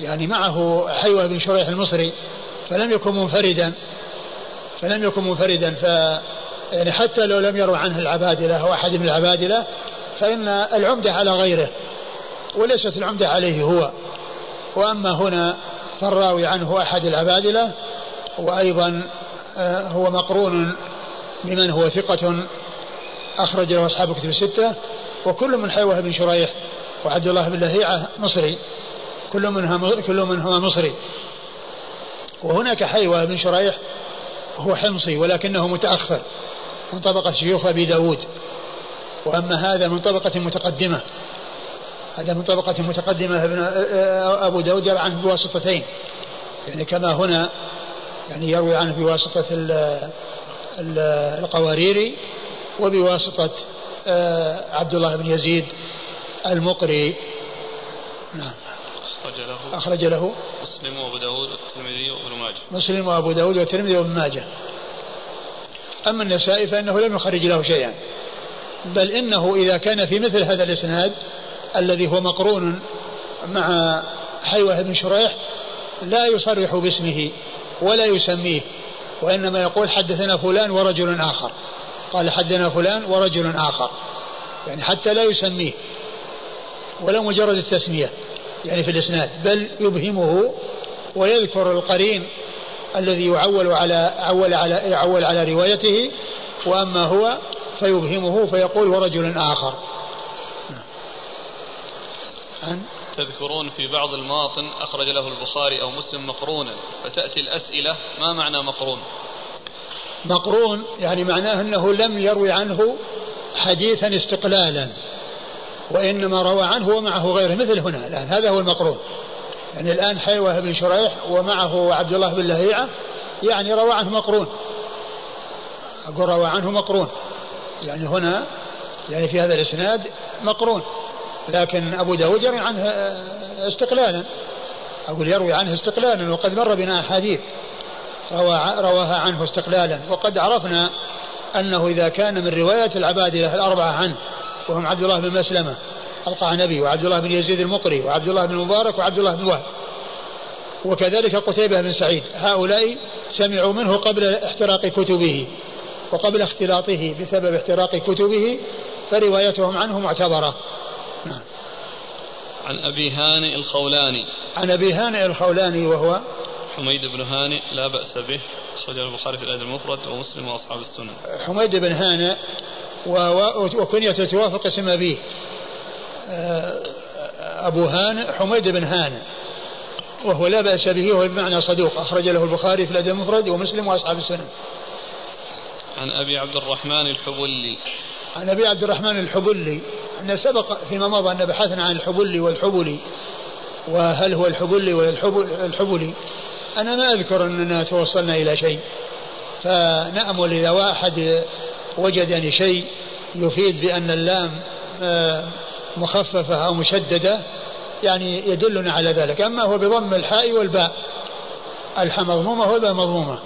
يعني معه حيوة بن شريح المصري فلم يكن منفردا فلم يكن منفردا ف يعني حتى لو لم يروا عنه العبادلة أو أحد من العبادلة فإن العمدة على غيره وليست العمدة عليه هو. وأما هنا فالراوي عنه أحد العبادلة وأيضا آه، هو مقرون بمن هو ثقة أخرج له أصحاب كتب الستة وكل من حيوة بن شريح وعبد الله بن لهيعة مصري. كل منها كل منهما مصري. وهناك حيوة بن شريح هو حمصي ولكنه متأخر من طبقة شيوخ أبي داود. وأما هذا من طبقة متقدمة. هذا من طبقة متقدمة ابن أبو داود عنه بواسطتين. يعني كما هنا يعني يروي عنه بواسطة القواريري وبواسطة آه، عبد الله بن يزيد المقري. نعم. أخرج له أخرج له مسلم وأبو داود والترمذي وابن ماجه. مسلم وأبو داود والترمذي وابن ماجه. أما النسائي فإنه لم يخرج له شيئا. بل إنه إذا كان في مثل هذا الإسناد الذي هو مقرون مع حيوة بن شريح لا يصرح باسمه. ولا يسميه وإنما يقول حدثنا فلان ورجل آخر قال حدثنا فلان ورجل آخر يعني حتى لا يسميه ولا مجرد التسمية يعني في الإسناد بل يبهمه ويذكر القرين الذي يعول على عول على يعول على روايته وأما هو فيبهمه فيقول ورجل آخر. عن تذكرون في بعض المواطن أخرج له البخاري أو مسلم مقرونا فتأتي الأسئلة ما معنى مقرون؟ مقرون يعني معناه أنه لم يروي عنه حديثا استقلالا وإنما روى عنه ومعه غيره مثل هنا الآن هذا هو المقرون. يعني الآن حيوة بن شريح ومعه عبد الله بن لهيعة يعني روى عنه مقرون. أقول روى عنه مقرون. يعني هنا يعني في هذا الإسناد مقرون. لكن أبو داود يروي عنه استقلالا. أقول يروي عنه استقلالا وقد مر بنا أحاديث رواها عنه استقلالا. وقد عرفنا أنه إذا كان من رواية العبادلة الأربعة عنه وهم عبد الله بن مسلمة القعنبي وعبد الله بن يزيد المقري وعبد الله بن المبارك وعبد الله بن وهب. وكذلك قتيبة بن سعيد. هؤلاء سمعوا منه قبل احتراق كتبه. وقبل اختلاطه بسبب احتراق كتبه فروايتهم عنه معتبرة. نعم. عن أبي هانئ الخولاني. عن أبي هانئ الخولاني وهو حميد بن هانئ لا بأس به أخرجه البخاري في الأدب المفرد ومسلم وأصحاب السنن. حميد بن هانئ وكنيته توافق اسم أبيه. آه، أبو هانئ حميد بن هانئ وهو لا بأس به وهو بمعنى صدوق أخرج له البخاري في الأدب المفرد ومسلم وأصحاب السنن. عن أبي عبد الرحمن الحبلي. عن أبي عبد الرحمن الحبلي. أن سبق فيما مضى أن بحثنا عن الحبلي والحبلي وهل هو الحبلي ولا الحبلي أنا ما أذكر أننا توصلنا إلى شيء فنأمل إذا واحد وجد يعني شيء يفيد بأن اللام آه، مخففة أو مشددة يعني يدلنا على ذلك. أما هو بضم الحاء والباء الحاء مضمومة والباء مضمومة.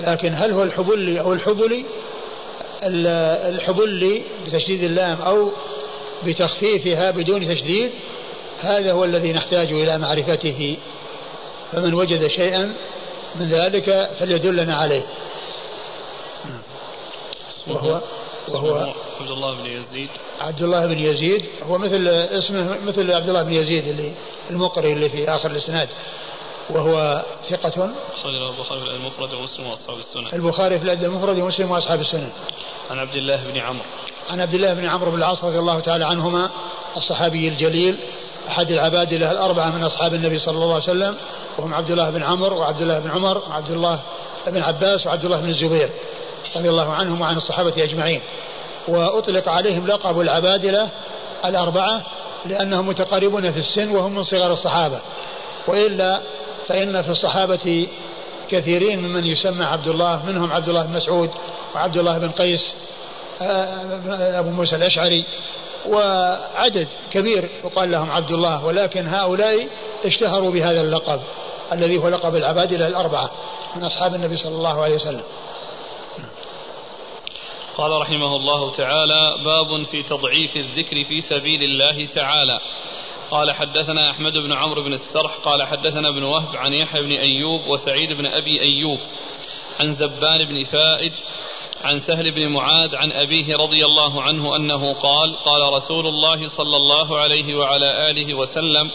لكن هل هو الحبلي أو الحبلي الحبلي بتشديد اللام أو بتخفيفها بدون تشديد هذا هو الذي نحتاج إلى معرفته. فمن وجد شيئا من ذلك فليدلنا عليه. وهو وهو عبد الله بن يزيد. عبد الله بن يزيد. هو مثل اسمه مثل عبد الله بن يزيد اللي المقري اللي في آخر الإسناد. وهو ثقة. أخرج البخاري في المفرد ومسلم وأصحاب السنن. البخاري في الأدب المفرد ومسلم وأصحاب السنن. عن عبد الله بن عمرو. عن عبد الله بن عمرو بن العاص رضي الله تعالى عنهما الصحابي الجليل أحد العبادلة الأربعة من أصحاب النبي صلى الله عليه وسلم وهم عبد الله بن عمرو وعبد الله بن عمر وعبد الله بن عباس وعبد الله بن الزبير رضي الله عنهم وعن الصحابة أجمعين. وأطلق عليهم لقب العبادلة الأربعة لأنهم متقاربون في السن وهم من صغار الصحابة. وإلا فإن في الصحابة كثيرين ممن يسمى عبد الله منهم عبد الله بن مسعود وعبد الله بن قيس آه، أبو موسى الأشعري وعدد كبير يقال لهم عبد الله ولكن هؤلاء اشتهروا بهذا اللقب الذي هو لقب العبادلة الأربعة من أصحاب النبي صلى الله عليه وسلم. قال رحمه الله تعالى باب في تضعيف الذكر في سبيل الله تعالى. قال حدثنا أحمد بن عمرو بن السرح قال حدثنا ابن وهب عن يحيى بن أيوب وسعيد بن أبي أيوب عن زبان بن فائد عن سهل بن معاذ عن أبيه رضي الله عنه أنه قال قال رسول الله صلى الله عليه وعلى آله وسلم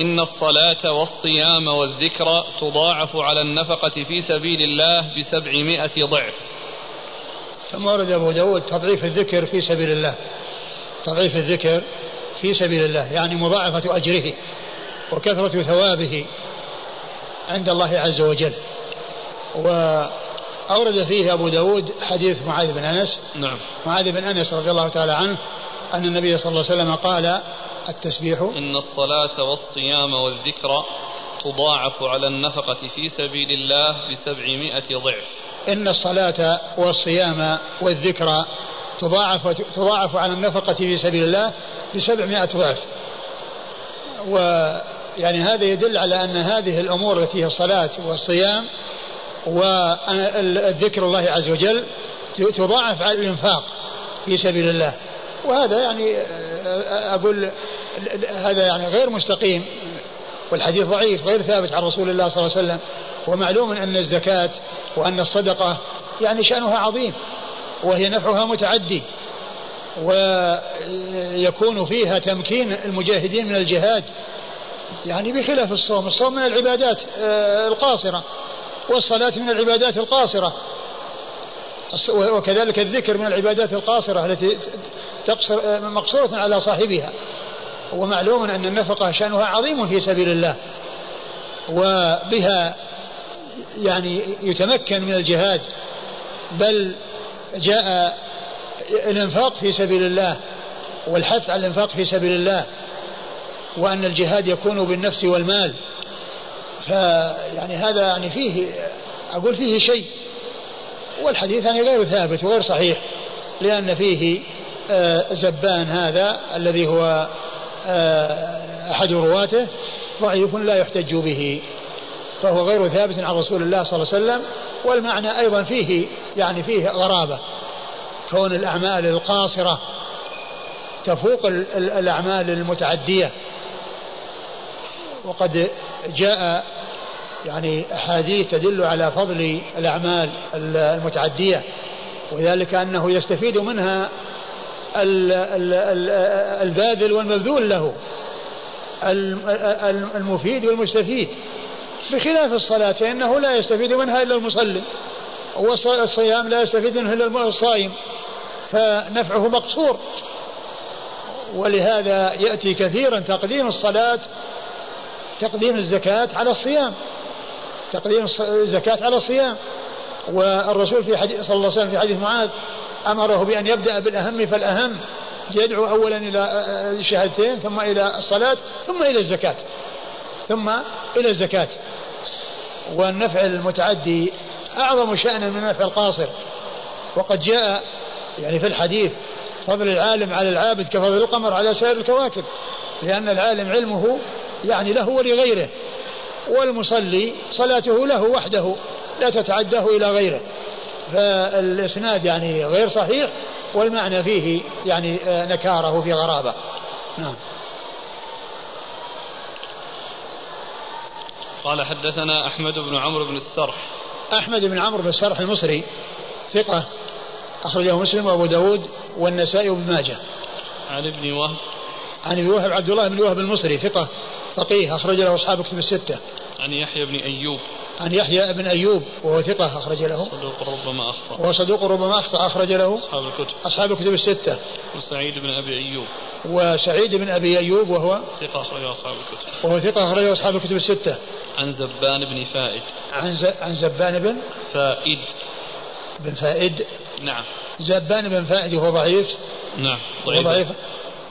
إن الصلاة والصيام والذكر تضاعف على النفقة في سبيل الله بسبعمائة ضعف. ثم ورد أبو داود تضعيف الذكر في سبيل الله. تضعيف الذكر في سبيل الله يعني مضاعفة أجره وكثرة ثوابه عند الله عز وجل. وأورد فيه أبو داود حديث معاذ بن أنس. نعم. معاذ بن أنس رضي الله تعالى عنه أن النبي صلى الله عليه وسلم قال التسبيح. إن الصلاة والصيام والذكر تضاعف على النفقة في سبيل الله بسبعمائة ضعف. إن الصلاة والصيام والذكر تضاعف تضاعف على النفقة في سبيل الله بسبعمائة ضعف. ويعني هذا يدل على أن هذه الأمور التي هي الصلاة والصيام والذكر الله عز وجل تضاعف على الإنفاق في سبيل الله. وهذا يعني أقول هذا يعني غير مستقيم والحديث ضعيف غير ثابت عن رسول الله صلى الله عليه وسلم. ومعلوم أن الزكاة وأن الصدقة يعني شأنها عظيم. وهي نفعها متعدي. ويكون فيها تمكين المجاهدين من الجهاد. يعني بخلاف الصوم الصوم من العبادات آه، القاصرة. والصلاة من العبادات القاصرة. وكذلك الذكر من العبادات القاصرة التي تقصر آه، مقصورة على صاحبها. ومعلوم أن النفقة شأنها عظيم في سبيل الله. وبها يعني يتمكن من الجهاد. بل جاء الإنفاق في سبيل الله والحث على الإنفاق في سبيل الله وأن الجهاد يكون بالنفس والمال. فيعني هذا يعني فيه أقول فيه شيء والحديث يعني غير ثابت وغير صحيح لأن فيه آه، زبان هذا الذي هو آه، أحد رواته ضعيف لا يحتج به. فهو غير ثابت عن رسول الله صلى الله عليه وسلم والمعنى أيضا فيه يعني فيه غرابة. كون الأعمال القاصرة تفوق الأعمال المتعدية. وقد جاء يعني أحاديث تدل على فضل الأعمال المتعدية وذلك أنه يستفيد منها الباذل والمبذول له المفيد والمستفيد. بخلاف الصلاة فإنه لا يستفيد منها إلا المصلي. والصيام لا يستفيد منه إلا الصائم فنفعه مقصور. ولهذا يأتي كثيرا تقديم الصلاة تقديم الزكاة على الصيام. تقديم الزكاة على الصيام. والرسول في حديث صلى الله عليه وسلم في حديث معاذ أمره بأن يبدأ بالأهم فالأهم يدعو أولا إلى الشهادتين ثم إلى الصلاة ثم إلى الزكاة. ثم إلى الزكاة. والنفع المتعدي أعظم شأنا من النفع القاصر. وقد جاء يعني في الحديث فضل العالم على العابد كفضل القمر على سائر الكواكب لأن العالم علمه يعني له ولغيره والمصلي صلاته له وحده لا تتعداه إلى غيره. فالإسناد يعني غير صحيح والمعنى فيه يعني نكاره في غرابة. نعم. قال حدثنا أحمد بن عمرو بن السرح. أحمد بن عمرو بن السرح المصري ثقة أخرجه مسلم وأبو داود والنسائي وابن ماجه. عن ابن وهب. عن ابن وهب عبد الله بن وهب المصري ثقة فقيه أخرج له أصحاب كتب الستة. عن يحيى بن أيوب. عن يحيى بن أيوب وهو ثقة أخرج له. صدوق ربما أخطأ. وهو صدوق ربما أخطأ أخرج له. أصحاب الكتب. أصحاب الكتب الستة. وسعيد بن أبي أيوب. وسعيد بن أبي أيوب وهو ثقة أخرجه أصحاب الكتب. وهو ثقة أخرجه أصحاب الكتب الستة. عن زبان بن فائد. عن ز... عن زبان بن فائد. بن فائد. نعم. زبان بن فائد وهو ضعيف. نعم ضعيف. ضعيف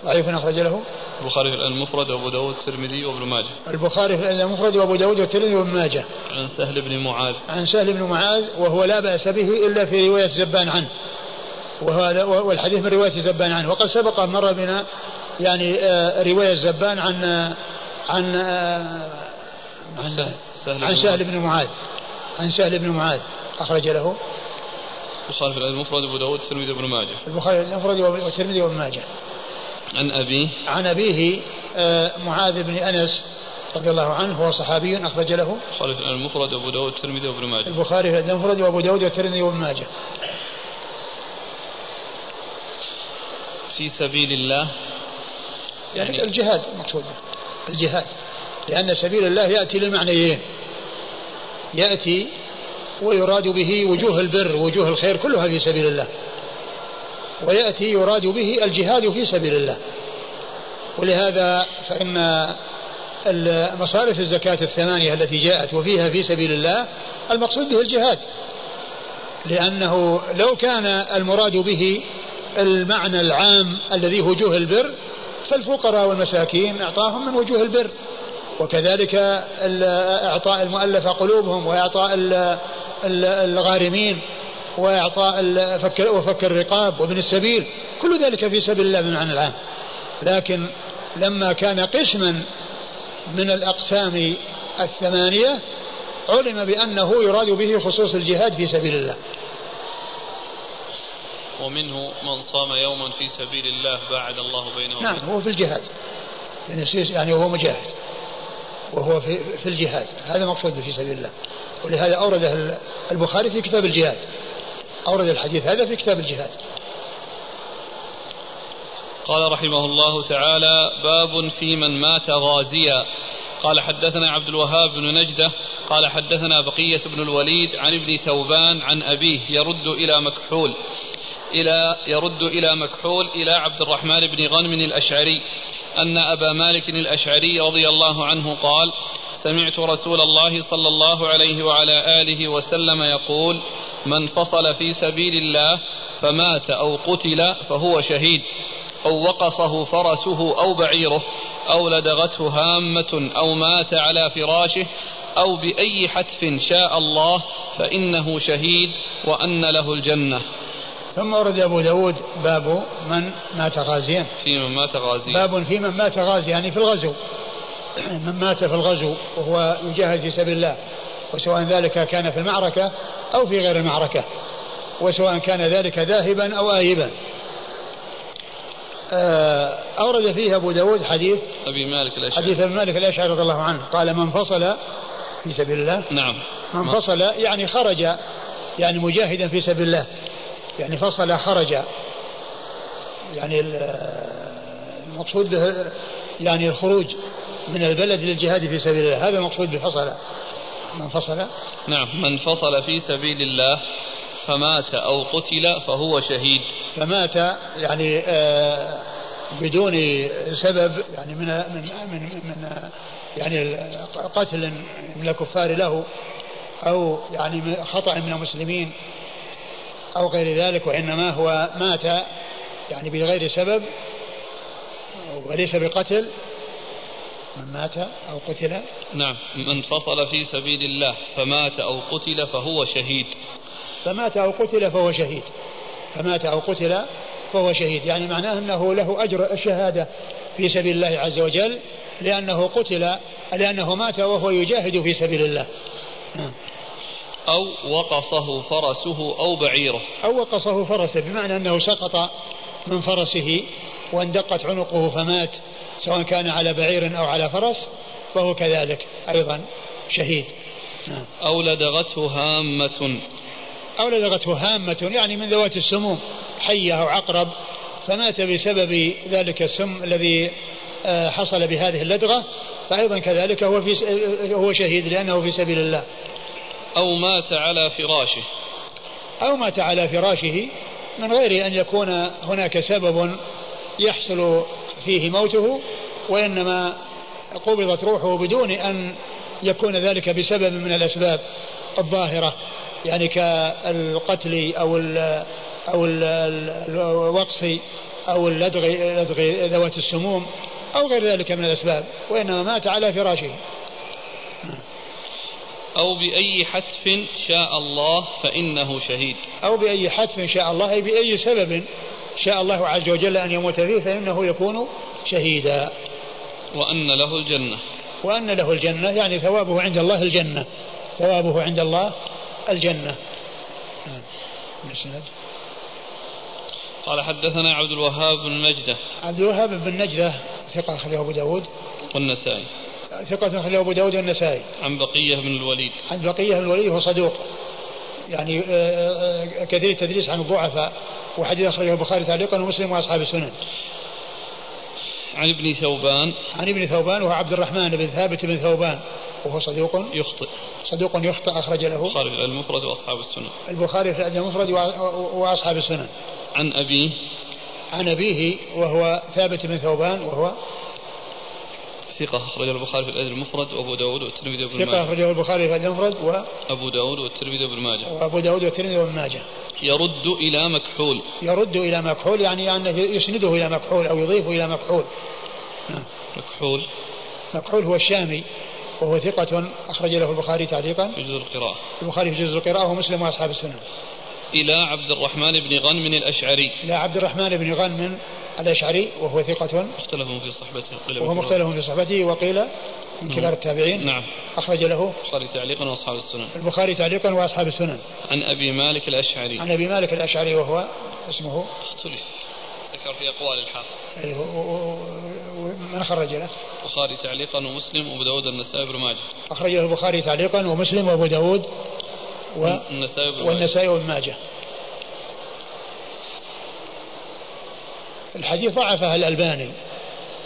ضعيف أخرج له. البخاري في المفرد وأبو داود والترمذي وابن ماجه. البخاري في المفرد وأبو داود والترمذي وابن ماجه. عن سهل بن معاذ. عن سهل بن معاذ وهو لا بأس به إلا في رواية زبان عنه. وهذا والحديث من رواية زبان عنه. وقد سبق مر بنا يعني آه، رواية زبان عن آه، عن آه، عن سهل, عن سهل بن معاذ. عن سهل بن معاذ. أخرج له. البخاري في المفرد وأبو داود والترمذي وابن ماجه. البخاري في المفرد والترمذي وابن ماجه. عن أبيه؟ عن أبيه آه، معاذ بن أنس رضي الله عنه هو صحابي أخرج له. البخاري في المفرد وأبو داود والترمذي وابن ماجه. البخاري في المفرد وأبو داود والترمذي وابن ماجه. في سبيل الله يعني, يعني الجهاد المقصود الجهاد. لأن سبيل الله يأتي للمعنيين. يأتي ويراد به وجوه البر وجوه الخير كلها في سبيل الله. ويأتي يراد به الجهاد في سبيل الله. ولهذا فإن مصارف الزكاة الثمانية التي جاءت وفيها في سبيل الله المقصود به الجهاد. لأنه لو كان المراد به المعنى العام الذي وجوه البر فالفقراء والمساكين أعطاهم من وجوه البر. وكذلك إعطاء المؤلفة قلوبهم وإعطاء الغارمين. وإعطاء فك وفك الرقاب وابن السبيل. كل ذلك في سبيل الله بمعنى العام. لكن لما كان قسما من الأقسام الثمانية علم بأنه يراد به خصوص الجهاد في سبيل الله. ومنه من صام يوما في سبيل الله باعد الله بينه نعم هو في الجهاد. يعني يعني هو مجاهد. وهو في, في الجهاد. هذا مقصود في سبيل الله. ولهذا أورده البخاري في كتاب الجهاد. أورد الحديث هذا في كتاب الجهاد. قال رحمه الله تعالى باب في من مات غازيا. قال حدثنا عبد الوهاب بن نجدة. قال حدثنا بقية بن الوليد عن ابن ثوبان عن أبيه يرد إلى مكحول إلى يرد إلى مكحول إلى عبد الرحمن بن غنم الأشعري أن أبا مالك الأشعري رضي الله عنه قال سمعت رسول الله صلى الله عليه وعلى آله وسلم يقول من فصل في سبيل الله فمات أو قتل فهو شهيد أو وقصه فرسه أو بعيره أو لدغته هامة أو مات على فراشه أو بأي حتف شاء الله فإنه شهيد وأن له الجنة. ثم ورد أبو داود باب من مات غازيا. في من مات غازيا. باب في من مات غازيا يعني في الغزو. من مات في الغزو وهو يجاهد في سبيل الله وسواء ذلك كان في المعركة أو في غير المعركة وسواء كان ذلك ذاهبا أو آيبا. آه، أورد فيه أبو داود حديث أبي مالك الأشعري. حديث أبي مالك الأشعري رضي الله عنه قال من فصل في سبيل الله نعم. من فصل يعني خرج يعني مجاهدا في سبيل الله يعني فصل خرج يعني المقصود به يعني الخروج من البلد للجهاد في سبيل الله. هذا المقصود بفصل من فصل. نعم من فصل في سبيل الله فمات أو قتل فهو شهيد. فمات يعني آه بدون سبب يعني من من من, من يعني قتل من الكفار له أو يعني خطأ من المسلمين أو غير ذلك وإنما هو مات يعني بغير سبب وليس بقتل. من مات أو قتل؟ نعم من فصل في سبيل الله فمات أو قتل فهو شهيد. فمات أو قتل فهو شهيد. فمات أو قتل فهو شهيد. يعني معناه أنه له أجر الشهادة في سبيل الله عز وجل لأنه قتل لأنه مات وهو يجاهد في سبيل الله. نعم. أو وقصه فرسه أو بعيره. أو وقصه فرسه بمعنى أنه سقط من فرسه واندقت عنقه فمات. سواء كان على بعير أو على فرس فهو كذلك أيضا شهيد. نعم. أو لدغته هامة. أو لدغته هامة يعني من ذوات السموم حية أو عقرب فمات بسبب ذلك السم الذي آه، حصل بهذه اللدغة فأيضا كذلك هو في هو شهيد لأنه في سبيل الله. أو مات على فراشه. أو مات على فراشه من غير أن يكون هناك سبب يحصل فيه موته وإنما قبضت روحه بدون أن يكون ذلك بسبب من الأسباب الظاهرة يعني كالقتل أو ال أو الوقص أو اللدغ لدغ ذوات السموم أو غير ذلك من الأسباب وإنما مات على فراشه. أو بأي حتف شاء الله فإنه شهيد. أو بأي حتف شاء الله أي بأي سبب شاء الله عز وجل أن يموت فيه فإنه يكون شهيدا. وأن له الجنة. وأن له الجنة يعني ثوابه عند الله الجنة. ثوابه عند الله الجنة. نعم. قال حدثنا عبد الوهاب بن نجدة عبد الوهاب بن نجدة ثقة أخرجه أبو داود. والنسائي. ثقة أخرجه أبو داود والنسائي. عن بقية بن الوليد. عن بقية بن الوليد هو صدوق. يعني آه، آه، كثير التدريس عن الضعفاء. وحديث أخرجه البخاري تعليقا ومسلم وأصحاب السنن. عن ابن ثوبان. عن ابن ثوبان وهو عبد الرحمن بن ثابت بن ثوبان. وهو صدوق يخطئ. صدوق يخطئ أخرج له. البخاري في المفرد وأصحاب السنن. البخاري في المفرد وأصحاب السنن. عن أبيه. عن أبيه وهو ثابت بن ثوبان وهو ثقة أخرجه البخاري في الأدب المفرد وأبو داود والترمذي وابن ماجه. ثقة أخرجه البخاري في الأدب المفرد وأبو داود والترمذي وابن ماجه. وأبو داود والترمذي وابن ماجه. يرد إلى مكحول. يرد إلى مكحول يعني أنه يسنده إلى مكحول أو يضيفه إلى مكحول. نعم. مكحول. مكحول هو الشامي وهو ثقة أخرج له البخاري تعليقا. في جزء القراءة. البخاري في جزء القراءة ومسلم وأصحاب السنن إلى عبد الرحمن بن غنم الأشعري. إلى عبد الرحمن بن غنم الأشعري وهو ثقة. مختلف في صحبته وهو مختلف في صحبته وقيل من كبار التابعين. نعم. أخرج له البخاري تعليقا وأصحاب السنن. البخاري تعليقا وأصحاب السنن. عن أبي مالك الأشعري. عن أبي مالك الأشعري وهو اسمه اختلف. ذكر في أقوال الحافظ أيه من خرج له؟ البخاري تعليقا ومسلم وأبو داود النسائي بن ماجه. أخرجه البخاري تعليقا ومسلم وأبو داود والنسائي والنسائي وابن ماجه. الحديث ضعفه الألباني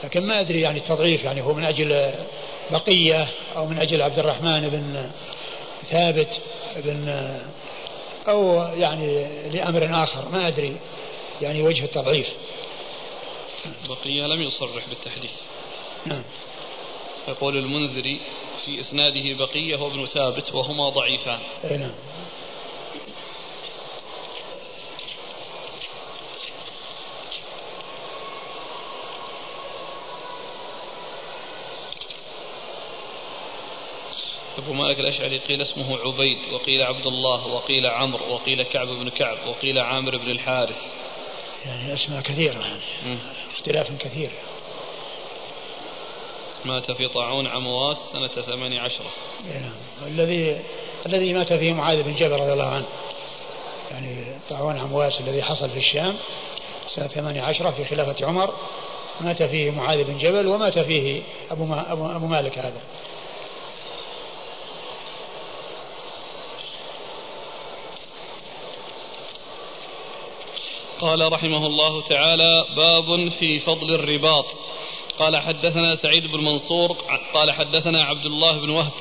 لكن ما أدري يعني التضعيف يعني هو من أجل بقية أو من أجل عبد الرحمن بن ثابت بن أو يعني لأمر آخر ما أدري يعني وجه التضعيف. بقية لم يصرح بالتحديث. نعم. يقول المنذري في إسناده بقية وابن ثابت وهما ضعيفان. نعم. أبو مالك الأشعري قيل اسمه عبيد وقيل عبد الله وقيل عمرو وقيل كعب بن كعب وقيل عامر بن الحارث. يعني أسماء كثيرة يعني اختلاف كثير. مات في طاعون عمواس سنة ثمانية عشرة نعم. الذي الذي مات فيه معاذ بن جبل رضي الله عنه. يعني طاعون عمواس الذي حصل في الشام سنة ثمانية عشرة في خلافة عمر. مات فيه معاذ بن جبل ومات فيه أبو, ما أبو, أبو مالك هذا. قال رحمه الله تعالى باب في فضل الرباط. قال حدثنا سعيد بن منصور قال حدثنا عبد الله بن وهب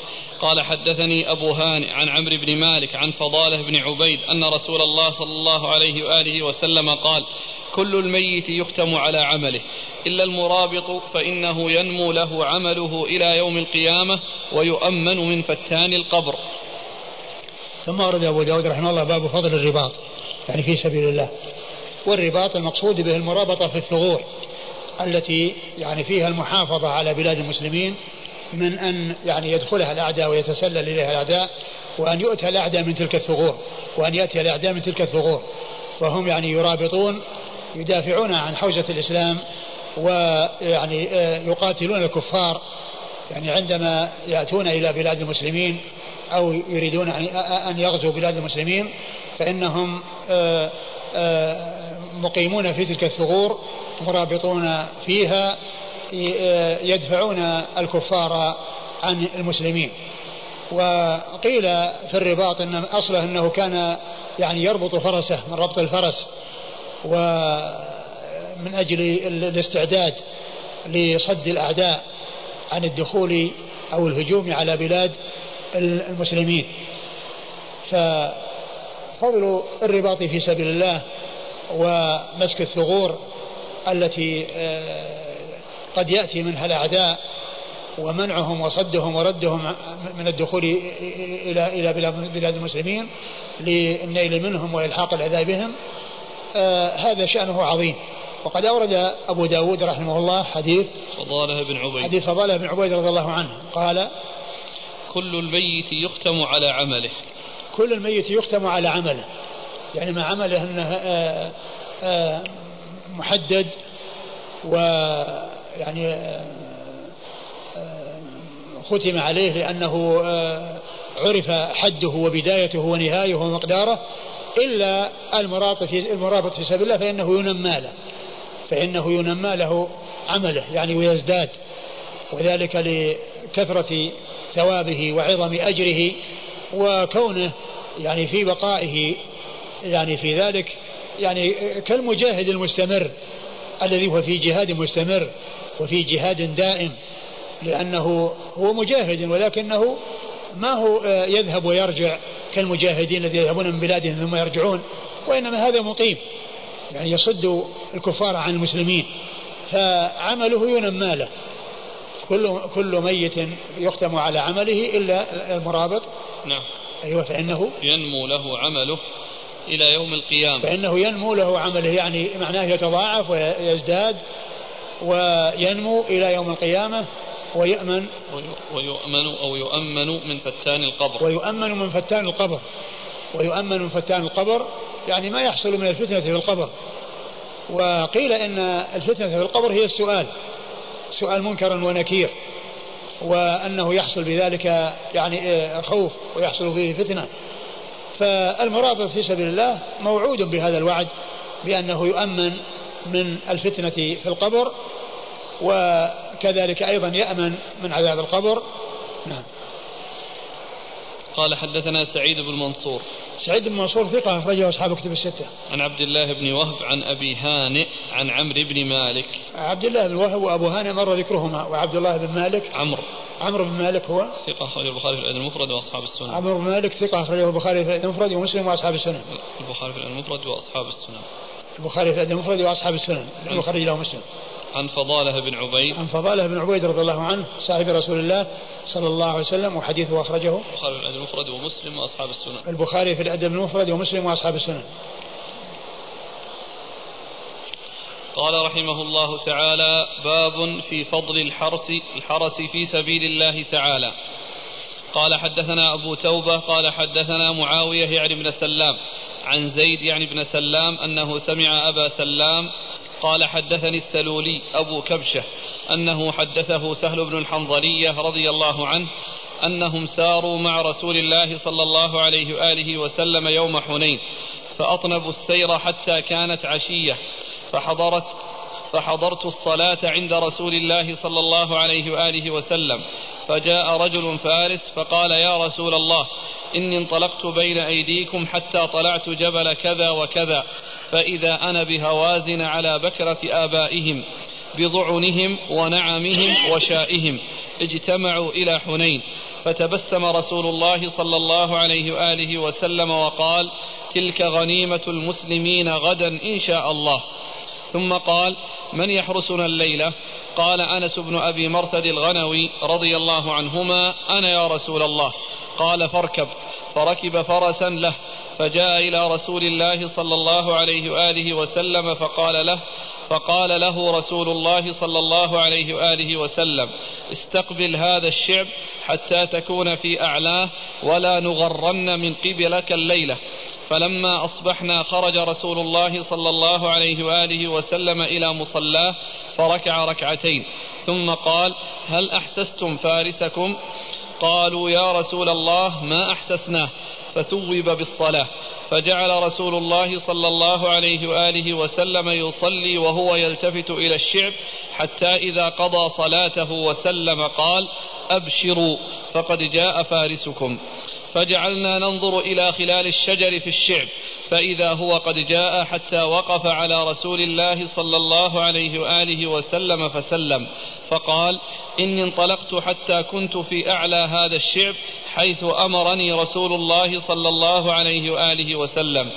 قال حدثني أبو هانئ عن عمرو بن مالك عن فضالة بن عبيد أن رسول الله صلى الله عليه وآله وسلم قال كل الميت يختم على عمله إلا المرابط فإنه ينمو له عمله إلى يوم القيامة ويؤمن من فتان القبر. ثم ورد أبو داود رحمه الله باب فضل الرباط يعني في سبيل الله. والرباط المقصود به المرابطة في الثغور التي يعني فيها المحافظة على بلاد المسلمين من أن يعني يدخلها الأعداء ويتسلل إليها الأعداء وأن يؤتى الأعداء من تلك الثغور وأن يأتي الأعداء من تلك الثغور. فهم يعني يرابطون يدافعون عن حوزة الإسلام ويعني آه، يقاتلون الكفار يعني عندما يأتون إلى بلاد المسلمين أو يريدون أن يغزوا بلاد المسلمين فإنهم آه، آه، مقيمون في تلك الثغور مرابطون فيها يدفعون الكفار عن المسلمين. وقيل في الرباط إن أصله إنه كان يعني يربط فرسه من ربط الفرس ومن أجل الاستعداد لصد الأعداء عن الدخول أو الهجوم على بلاد المسلمين. ففضل الرباط في سبيل الله ومسك الثغور التي آه، قد يأتي منها الأعداء ومنعهم وصدهم وردهم من الدخول إلى إلى بلاد المسلمين للنيل منهم وإلحاق الأذى بهم. آه هذا شأنه عظيم. وقد أورد أبو داود رحمه الله حديث فضالة بن عبيد. حديث فضالة بن عبيد رضي الله عنه. قال كل الميت يختم على عمله. كل الميت يختم على عمله. يعني ما عمله أنه آه آه محدد ويعني آه، ختم عليه لأنه عرف حده وبدايته ونهايته ومقداره إلا المرابط في المرابط في سبيل الله فإنه ينمى له فإنه ينمى له عمله يعني ويزداد وذلك لكثرة ثوابه وعظم أجره وكونه يعني في بقائه يعني في ذلك يعني كالمجاهد المستمر الذي هو في جهاد مستمر وفي جهاد دائم لأنه هو مجاهد ولكنه ما هو آه، يذهب ويرجع كالمجاهدين الذين يذهبون من بلادهم ثم يرجعون وإنما هذا مقيم يعني يصد الكفار عن المسلمين فعمله ينمى له. كل كل ميت يختم على عمله إلا المرابط. نعم. أيوه فإنه ينمو له عمله. إلى يوم القيامة. فإنه ينمو له عمله يعني معناه يتضاعف ويزداد وينمو إلى يوم القيامة ويأمن ويؤمن أو يؤمن من فتان القبر. ويؤمن من فتان القبر. ويؤمن من فتان القبر يعني ما يحصل من الفتنة في القبر. وقيل إن الفتنة في القبر هي السؤال سؤال منكر ونكير وأنه يحصل بذلك يعني خوف ويحصل فيه فتنة. فالمرابط في سبيل الله موعود بهذا الوعد بأنه يؤمن من الفتنة في القبر وكذلك أيضا يأمن من عذاب القبر. نعم. قال حدثنا سعيد بن منصور. سعيد بن منصور ثقة أخرجه أصحاب كتب الستة. عن عبد الله بن وهب عن أبي هانئ عن عمرو بن مالك. عبد الله بن وهب وأبو هانئ مر ذكرهما وعبد الله بن مالك عمرو عمرو بن مالك هو ثقة أخرجه البخاري في الأدب المفرد وأصحاب السنن. عمرو بن مالك ثقة أخرجه البخاري في الأدب المفرد ومسلم وأصحاب السنن. البخاري في الأدب المفرد وأصحاب السنن. البخاري في الأدب المفرد وأصحاب السنن. البخاري له مسلم. عن فضالة بن عبيد. عن فضالة بن عبيد رضي الله عنه صاحب رسول الله صلى الله عليه وسلم وحديثه أخرجه البخاري في الأدب المفرد ومسلم وأصحاب السنن. البخاري في الأدب المفرد ومسلم وأصحاب السنن. قال رحمه الله تعالى باب في فضل الحرس الحرس في سبيل الله تعالى. قال حدثنا أبو توبة قال حدثنا معاوية يعني بن سلام. عن زيد يعني بن سلام أنه سمع أبا سلام قال حدثني السلولي أبو كبشة أنه حدثه سهل بن الحنظلية رضي الله عنه أنهم ساروا مع رسول الله صلى الله عليه وآله وسلم يوم حنين فأطنبوا السير حتى كانت عشية فحضرت فحضرت الصلاة عند رسول الله صلى الله عليه وآله وسلم فجاء رجل فارس فقال يا رسول الله إني انطلقت بين أيديكم حتى طلعت جبل كذا وكذا فإذا أنا بهوازن على بكرة آبائهم بضعنهم ونعمهم وشائهم اجتمعوا إلى حنين فتبسم رسول الله صلى الله عليه وآله وسلم وقال تلك غنيمة المسلمين غدا إن شاء الله. ثم قال من يحرسنا الليلة؟ قال أنس بن أبي مرثد الغنوي رضي الله عنهما أنا يا رسول الله. قال فاركب. فركب فرسا له فجاء إلى رسول الله صلى الله عليه وآله وسلم فقال له فقال له رسول الله صلى الله عليه وآله وسلم استقبل هذا الشعب حتى تكون في أعلاه ولا نغرن من قبلك الليلة. فلما أصبحنا خرج رسول الله صلى الله عليه وآله وسلم إلى مصلاه فركع ركعتين ثم قال هل أحسستم فارسكم؟ قالوا يا رسول الله ما أحسسناه؟ فثوب بالصلاة. فجعل رسول الله صلى الله عليه وآله وسلم يصلي وهو يلتفت إلى الشعب حتى إذا قضى صلاته وسلم قال أبشروا فقد جاء فارسكم. فجعلنا ننظر إلى خلال الشجر في الشعب فإذا هو قد جاء حتى وقف على رسول الله صلى الله عليه وآله وسلم فسلم. فقال إني انطلقت حتى كنت في أعلى هذا الشعب حيث أمرني رسول الله صلى الله عليه وآله وسلم.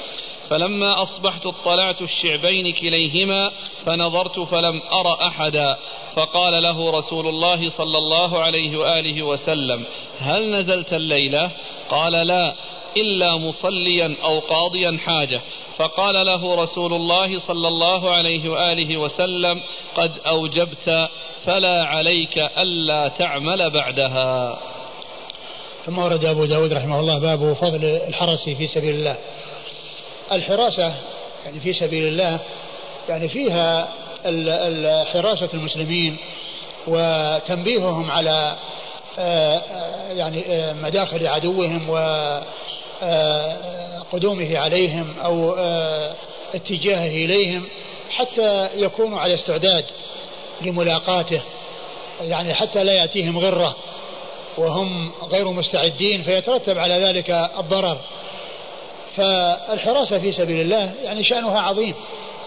فلما أصبحت اطلعت الشعبين كليهما فنظرت فلم أر أحدا. فقال له رسول الله صلى الله عليه وآله وسلم هل نزلت الليلة؟ قال لا إلا مصليا أو قاضيا حاجة. فقال له رسول الله صلى الله عليه وآله وسلم قد أوجبت فلا عليك ألا تعمل بعدها. ثم ورد أبو داود رحمه الله باب فضل الحرس في سبيل الله. الحراسة يعني في سبيل الله يعني فيها حراسة المسلمين وتنبيههم على آه، آه، يعني آه، مداخل عدوهم وقدومه عليهم أو اتجاهه إليهم حتى يكونوا على استعداد لملاقاته. يعني حتى لا يأتيهم غرة وهم غير مستعدين فيترتب على ذلك الضرر. فالحراسة في سبيل الله يعني شأنها عظيم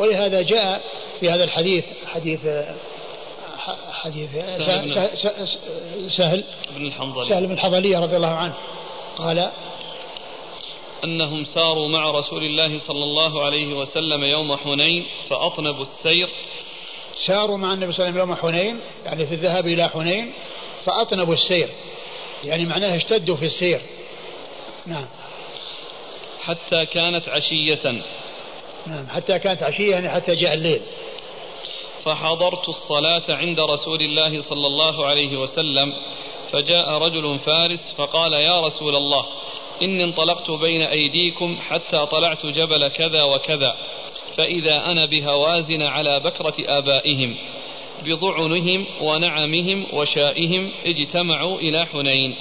ولهذا جاء في هذا الحديث حديث حديث سهل, سهل بن الحنظلي. سهل بن الحنظلية رضي الله عنه قال أنهم ساروا مع رسول الله صلى الله عليه وسلم يوم حنين فأطنبوا السير. ساروا مع النبي صلى الله عليه وسلم يوم حنين يعني في الذهاب إلى حنين فأطنبوا السير يعني معناه اشتدوا في السير. نعم. حتى كانت عشية. نعم حتى كانت عشية يعني حتى جاء الليل. فحضرت الصلاة عند رسول الله صلى الله عليه وسلم فجاء رجل فارس فقال يا رسول الله إني انطلقت بين أيديكم حتى طلعت جبل كذا وكذا فإذا أنا بهوازن على بكرة آبائهم بضعنهم ونعمهم وشائهم اجتمعوا إلى حنين.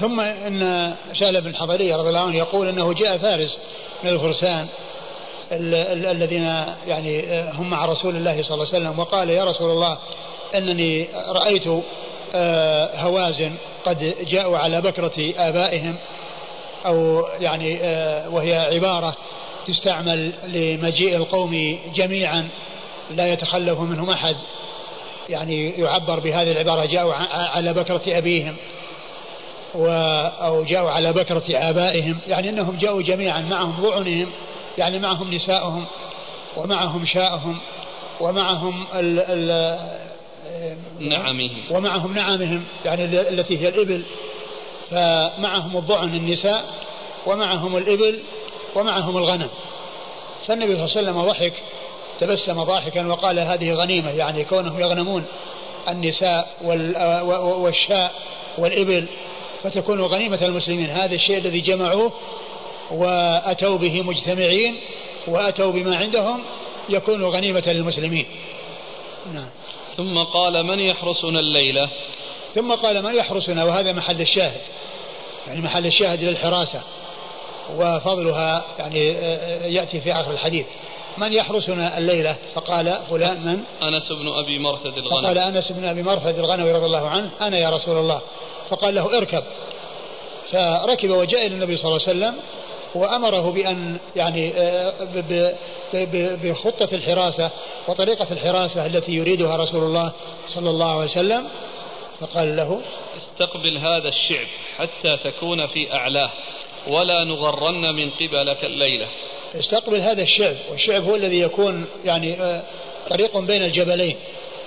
ثم إن سهل بن حضري رضي الله عنه يقول إنه جاء فارس من الفرسان الذين يعني آه، هم مع رسول الله صلى الله عليه وسلم وقال يا رسول الله إنني رأيت آه هوازن قد جاءوا على بكرة آبائهم أو يعني آه وهي عبارة تستعمل لمجيء القوم جميعا لا يتخلف منهم أحد يعني يعبر بهذه العبارة جاءوا على بكرة أبيهم. و أو جاءوا على بكرة آبائهم يعني أنهم جاءوا جميعا معهم ضعنهم يعني معهم نساؤهم ومعهم شاءهم ومعهم ال ال نعمهم. ومعهم نعمهم يعني التي هي الإبل. فمعهم الضعن النساء ومعهم الإبل ومعهم الغنم. فالنبي صلى الله عليه وسلم ضحك تبسم ضاحكا وقال هذه غنيمة يعني كونهم يغنمون النساء والشاء والإبل. فتكون غنيمة المسلمين. هذا الشيء الذي جمعوه وأتوا به مجتمعين وأتوا بما عندهم يكون غنيمة للمسلمين. نعم. ثم قال من يحرسنا الليلة؟ ثم قال من يحرسنا؟ وهذا محل الشاهد. يعني محل الشاهد للحراسة. وفضلها يعني آه، آه، يأتي في آخر الحديث. من يحرسنا الليلة؟ فقال فلان من؟ أنس بن أبي مرثد الغنوي فقال أنس بن أبي مرثد الغنوي رضي الله عنه أنا يا رسول الله. فقال له اركب. فركب وجاء إلى النبي صلى الله عليه وسلم وأمره بأن يعني آه، بخطة الحراسة وطريقة الحراسة التي يريدها رسول الله صلى الله عليه وسلم. فقال له استقبل هذا الشعب حتى تكون في أعلاه ولا نغرن من قبلك الليلة. استقبل هذا الشعب والشعب هو الذي يكون يعني آه، طريق بين الجبلين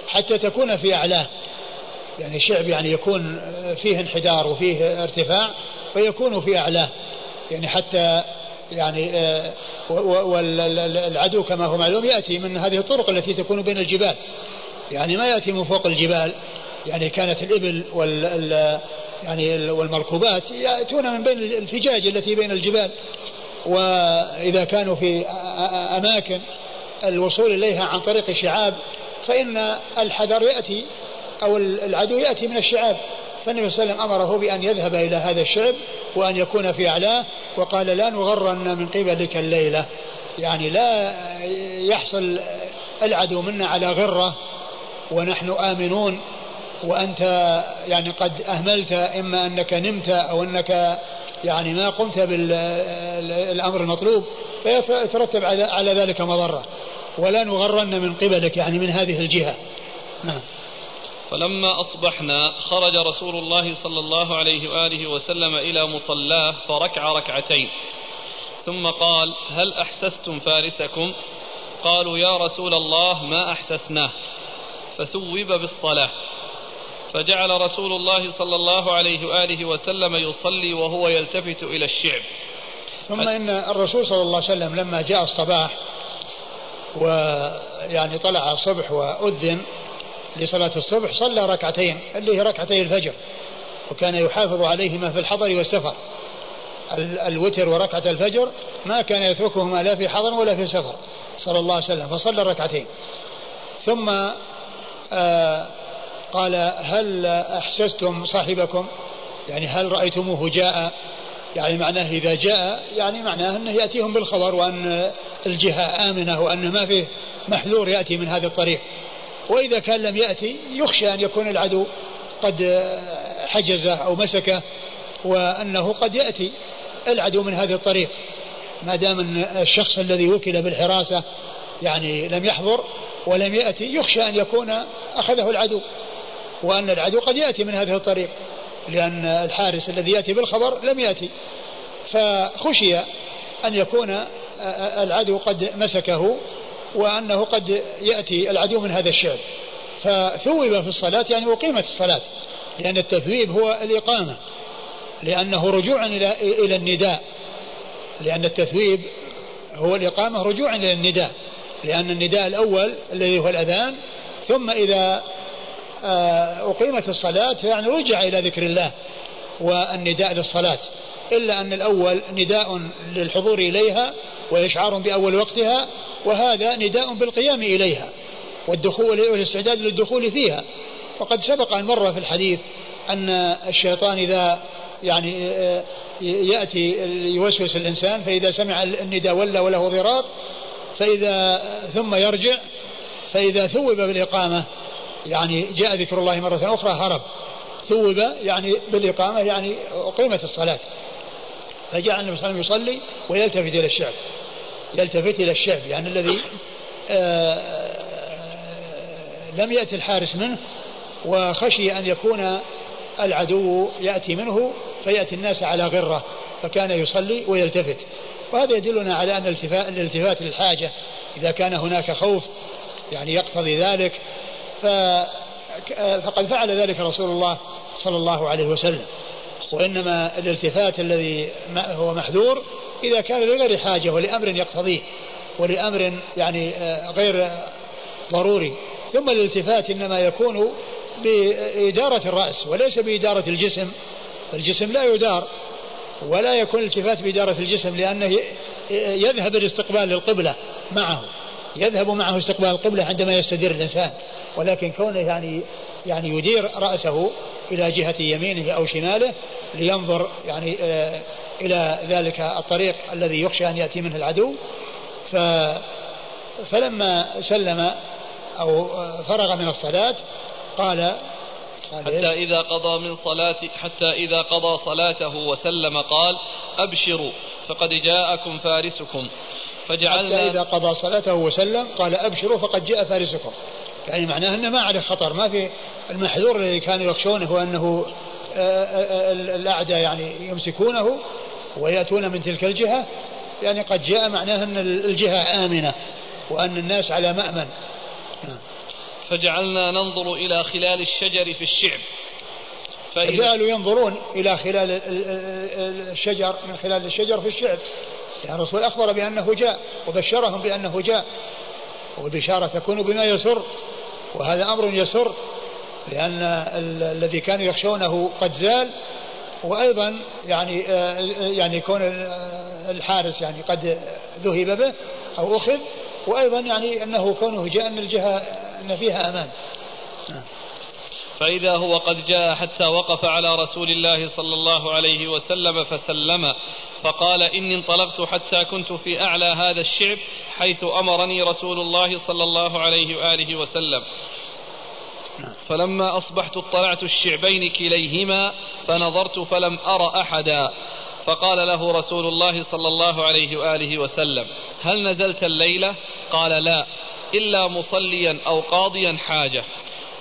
حتى تكون في أعلاه. يعني شعب يعني يكون فيه انحدار وفيه ارتفاع ويكون في أعلاه يعني حتى يعني آه، والعدو كما هو معلوم يأتي من هذه الطرق التي تكون بين الجبال. يعني ما يأتي من فوق الجبال. يعني كانت الإبل وال يعني والمركوبات يأتون من بين الفجاج التي بين الجبال. وإذا كانوا في أماكن الوصول إليها عن طريق شعاب فإن الحذر يأتي أو العدو يأتي من الشعاب فالنبي صلى الله عليه وسلم أمره بأن يذهب إلى هذا الشعب وأن يكون في أعلاه وقال لا نغرن من قبلك الليلة. يعني لا يحصل العدو منا على غرة ونحن آمنون وأنت يعني قد أهملت إما أنك نمت أو أنك يعني ما قمت بالأمر المطلوب فيترتب على ذلك مضرة. ولا نغرن من قبلك يعني من هذه الجهة. نعم. فلما أصبحنا خرج رسول الله صلى الله عليه وآله وسلم إلى مصلاه فركع ركعتين. ثم قال هل أحسستم فارسكم؟ قالوا يا رسول الله ما أحسسناه. فثوب بالصلاة. فجعل رسول الله صلى الله عليه وآله وسلم يصلي وهو يلتفت إلى الشعب. ثم إن الرسول صلى الله عليه وسلم لما جاء الصباح ويعني طلع الصبح وأذن لصلاة الصبح صلى ركعتين اللي هي ركعتي الفجر وكان يحافظ عليهما في الحضر والسفر. الوتر وركعة الفجر ما كان يتركهما لا في حضر ولا في سفر صلى الله عليه وسلم فصلى ركعتين ثم آه قال هل أحسستم صاحبكم؟ يعني هل رأيتموه جاء؟ يعني معناه إذا جاء يعني معناه أنه يأتيهم بالخبر وأن الجهة آمنة وأن ما فيه محذور يأتي من هذا الطريق. وإذا كان لم يأتي يخشى أن يكون العدو قد حجزه أو مسكه وأنه قد يأتي العدو من هذا الطريق. ما دام الشخص الذي وكل بالحراسة يعني لم يحضر ولم يأتي يخشى أن يكون أخذه العدو وأن العدو قد يأتي من هذه الطريق لأن الحارس الذي يأتي بالخبر لم يأتي. فخشي أن يكون العدو قد مسكه وأنه قد يأتي العدو من هذا الشعب فثوب في الصلاة يعني أقيمت الصلاة لأن التثويب هو الإقامة لأنه رجوع إلى إلى النداء. لأن التثويب هو الإقامة رجوعا إلى النداء لأن النداء الأول الذي هو الأذان ثم إذا آه، أقيمت الصلاة يعني رجع إلى ذكر الله والنداء للصلاة. إلا أن الأول نداء للحضور إليها وإشعار بأول وقتها وهذا نداء بالقيام إليها والدخول والاستعداد للدخول فيها. وقد سبق أن مر في الحديث أن الشيطان إذا يعني آه، يأتي يوسوس الإنسان فإذا سمع النداء ولى وله ضراط فإذا ثم يرجع فإذا ثوب بالإقامة يعني جاء ذكر الله مرة أخرى هرب. ثوب يعني بالإقامة يعني أقيمت الصلاة. فجاء النبي صلى الله عليه وسلم يصلي ويلتفت إلى الشعب. يلتفت إلى الشعب يعني الذي آه، لم يأتي الحارس منه وخشي أن يكون العدو يأتي منه فيأتي الناس على غرة فكان يصلي ويلتفت. وهذا يدلنا على أن الالتفات للحاجة. إذا كان هناك خوف يعني يقتضي ذلك. فقد فعل ذلك رسول الله صلى الله عليه وسلم. وإنما الالتفات الذي هو محذور إذا كان لغير حاجة ولأمر يقتضيه ولأمر يعني آه، غير ضروري. ثم الالتفات إنما يكون بإدارة الرأس وليس بإدارة الجسم. الجسم لا يدار ولا يكون الالتفات بإدارة الجسم لأنه يذهب الاستقبال للقبلة معه. يذهب معه استقبال القبلة عندما يستدير الإنسان. ولكن كونه يعني يعني يدير رأسه إلى جهة يمينه أو شماله لينظر يعني آه إلى ذلك الطريق الذي يخشى أن يأتي منه العدو. ف فلما سلم أو فرغ من الصلاة قال حتى إذا قضى من صلاة حتى إذا قضى صلاته وسلم قال أبشروا فقد جاءكم فارسكم. فجعلنا حتى إذا قضى صلاته وسلم قال أبشروا فقد جاء فارسكم. يعني معناه أنه ما عليه خطر ما في المحذور الذي كانوا يخشونه هو أنه آه، آه، آه، الأعداء يعني يمسكونه ويأتون من تلك الجهة. يعني قد جاء معناه أن الجهة آمنة وأن الناس على مأمن. نعم. فجعلنا ننظر إلى خلال الشجر في الشعب. فجعلوا ينظرون إلى خلال الشجر من خلال الشجر في الشعب. يعني الرسول أخبر بأنه جاء وبشرهم بأنه جاء. والبشارة تكون بما يسر وهذا أمر يسر لأن الذي كانوا يخشونه قد زال وأيضا يعني يعني كون الحارس يعني قد ذهب به أو أخذ وأيضا يعني أنه كونه جاء من الجهة أن فيها أمان نعم. فإذا هو قد جاء حتى وقف على رسول الله صلى الله عليه وسلم فسلم فقال إني انطلقت حتى كنت في أعلى هذا الشعب حيث أمرني رسول الله صلى الله عليه وآله وسلم. فلما أصبحت اطلعت الشعبين كليهما فنظرت فلم أر أحدا. فقال له رسول الله صلى الله عليه وآله وسلم هل نزلت الليلة؟ قال لا إلا مصليا أو قاضيا حاجة.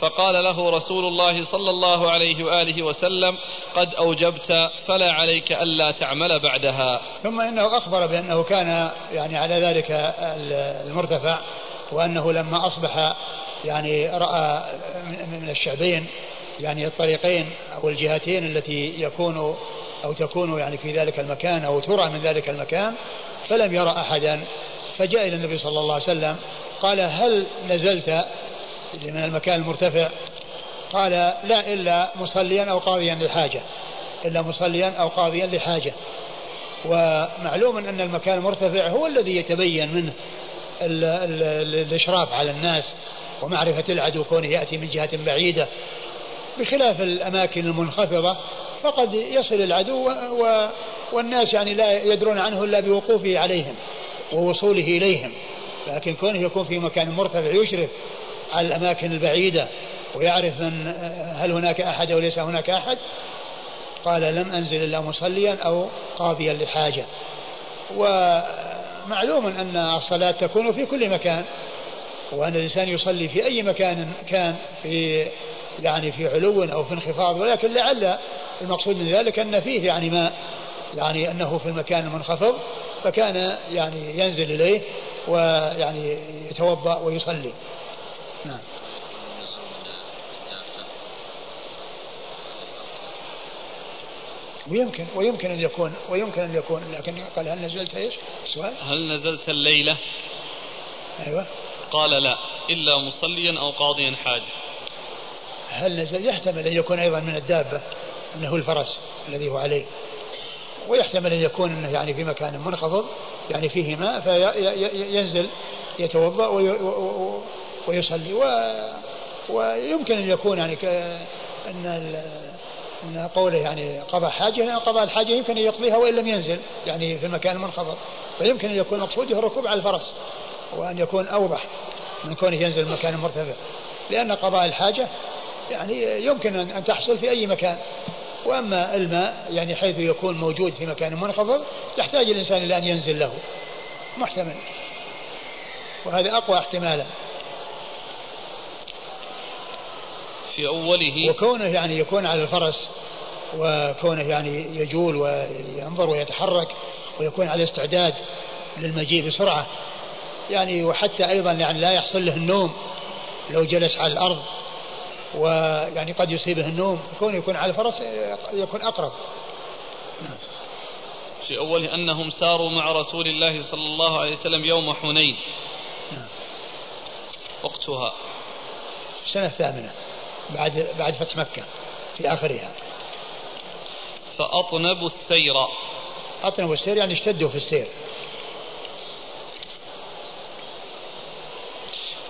فقال له رسول الله صلى الله عليه وآله وسلم قد أوجبت فلا عليك ألا تعمل بعدها. ثم إنه أخبر بأنه كان يعني على ذلك المرتفع وأنه لما أصبح يعني رأى من الشعبين يعني الطريقين أو الجهتين التي يكون أو تكون يعني في ذلك المكان أو ترى من ذلك المكان فلم يرى أحدا. فجاء إلى النبي صلى الله عليه وسلم قال هل نزلت من المكان المرتفع قال لا إلا مصليا أو قاضيا لحاجة إلا مصليا أو قاضيا لحاجة ومعلوم أن المكان المرتفع هو الذي يتبين منه الإشراف على الناس ومعرفة العدو كونه يأتي من جهة بعيدة. بخلاف الأماكن المنخفضة فقد يصل العدو و والناس يعني لا يدرون عنه إلا بوقوفه عليهم ووصوله إليهم. لكن كونه يكون في مكان مرتفع يشرف على الأماكن البعيدة ويعرف من هل هناك أحد أو ليس هناك أحد؟ قال لم أنزل إلا مصليا أو قاضيا لحاجة. ومعلوم أن الصلاة تكون في كل مكان وأن الإنسان يصلي في أي مكان كان في يعني في علو أو في انخفاض. ولكن لعل المقصود من ذلك أن فيه يعني ما يعني أنه في المكان المنخفض فكان يعني ينزل إليه ويعني يتوضأ ويصلي. نعم. ويمكن ويمكن أن يكون ويمكن أن يكون لكن قال هل نزلت إيش؟ السؤال هل نزلت الليلة؟ أيوه. قال لا إلا مصليا أو قاضيا حاجة. هل نزل؟ يحتمل أن يكون أيضا من الدابة إنه الفرس الذي هو عليه. ويحتمل أن يكون إنه يعني في مكان منخفض يعني فيه ماء فينزل يتوضأ ويصلي. و ويمكن أن يكون يعني أن أن قوله يعني قضى حاجة لأن قضاء الحاجة يمكن أن يقضيها وإن لم ينزل يعني في المكان المنخفض. فيمكن أن يكون مقصوده الركوب على الفرس وأن يكون أوضح من كونه ينزل مكان مرتفع. لأن قضاء الحاجة يعني يمكن أن تحصل في أي مكان. وأما الماء يعني حيث يكون موجود في مكان منخفض يحتاج الإنسان إلى أن ينزل له. محتمل. وهذا أقوى احتمالا. في أوله. وكونه يعني يكون على الفرس وكونه يعني يجول وينظر ويتحرك ويكون على استعداد للمجيء بسرعة. يعني وحتى أيضا يعني لا يحصل له النوم لو جلس على الأرض ويعني قد يصيبه النوم. كونه يكون على الفرس يكون أقرب. في أوله أنهم ساروا مع رسول الله صلى الله عليه وسلم يوم حنين. نعم. وقتها. السنة الثامنة. بعد بعد فتح مكة في آخرها. فأطنبوا السير. أطنبوا السير يعني اشتدوا في السير.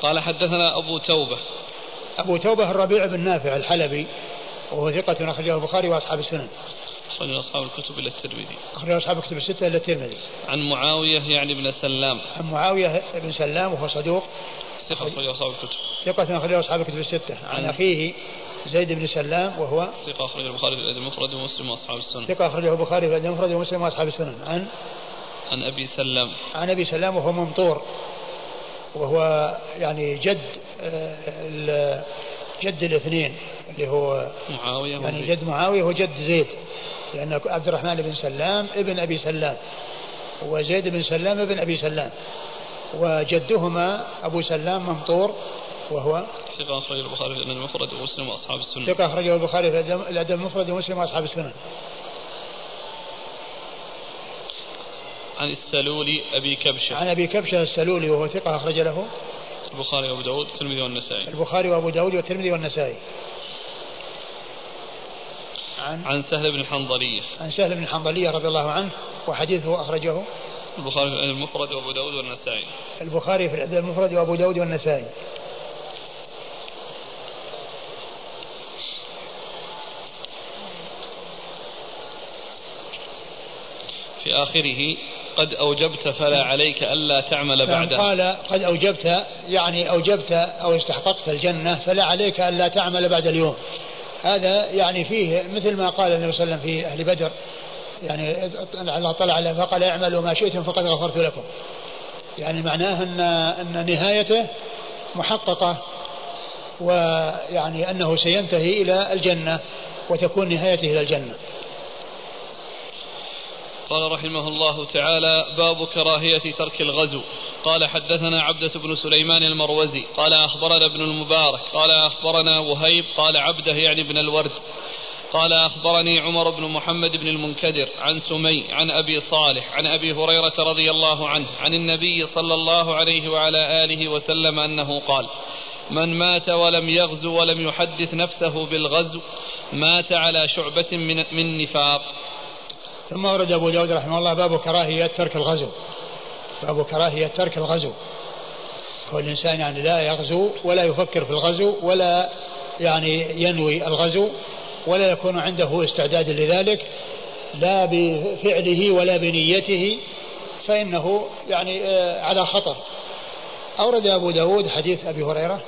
قال حدثنا أبو توبة. أبو توبة الربيع بن نافع الحلبي وهو ثقة أخرجه البخاري وأصحاب السنن. أخرج أصحاب الكتب إلى الترمذي. أخرج أصحاب الكتب الستة إلى الترمذي. عن معاوية يعني ابن سلام. عن معاوية بن سلام وهو صدوق. ثقة أخرج أصحاب الكتب. ثقة أخرج أصحاب الكتب الستة. عن أخيه زيد بن سلام وهو ثقة أخرج البخاري في الأدب المفرد ومسلم وأصحاب السنن ثقة أخرجه البخاري في الأدب المفرد ومسلم وأصحاب السنن عن عن أبي سلام. عن أبي سلام وهو ممطور وهو يعني جد جد الاثنين اللي هو معاوية يعني جد معاوية وجد زيد لأن عبد الرحمن بن سلام ابن أبي سلام وزيد بن سلام ابن أبي سلام وجدهما أبو سلام ممطور وهو ثقة أخرجه البخاري في الأدب المفرد ومسلم وأصحاب السنن ثقة أخرجه البخاري في الأدب المفرد ومسلم وأصحاب السنن عن السلولي أبي كبشة. عن أبي كبشة السلولي وهو ثقة أخرج له. البخاري وأبو داود والترمذي والنسائي. البخاري وأبو داود والترمذي والنسائي. عن عن سهل بن الحنظلية عن سهل بن الحنظلية رضي الله عنه وحديثه أخرجه. البخاري في المفرد وأبو داود والنسائي. البخاري في الأدب المفرد وأبو داود والنسائي. في آخره قد أوجبت فلا عليك ألا تعمل بعده. قال قد أوجبت يعني أوجبت أو استحققت الجنة فلا عليك ألا تعمل بعد اليوم. هذا يعني فيه مثل ما قال النبي صلى الله عليه وسلم في أهل بدر. يعني الله طلع عليه فقال اعملوا ما شئتم فقد غفرت لكم. يعني معناه أن أن نهايته محققة ويعني أنه سينتهي إلى الجنة وتكون نهايته إلى الجنة. قال رحمه الله تعالى باب كراهية ترك الغزو. قال حدثنا عبدة بن سليمان المروزي. قال أخبرنا ابن المبارك. قال أخبرنا وهيب. قال عبده يعني ابن الورد. قال أخبرني عمر بن محمد بن المنكدر عن سمي عن أبي صالح عن أبي هريرة رضي الله عنه عن النبي صلى الله عليه وعلى آله وسلم أنه قال من مات ولم يغزو ولم يحدث نفسه بالغزو مات على شعبة من, من نفاق. ثم ورد أبو داود رحمه الله باب كراهية ترك الغزو. باب كراهية ترك الغزو. كل إنسان يعني لا يغزو ولا يفكر في الغزو ولا يعني ينوي الغزو ولا يكون عنده استعداد لذلك لا بفعله ولا بنيته فإنه يعني آه، على خطر. أورد أبو داود حديث أبي هريرة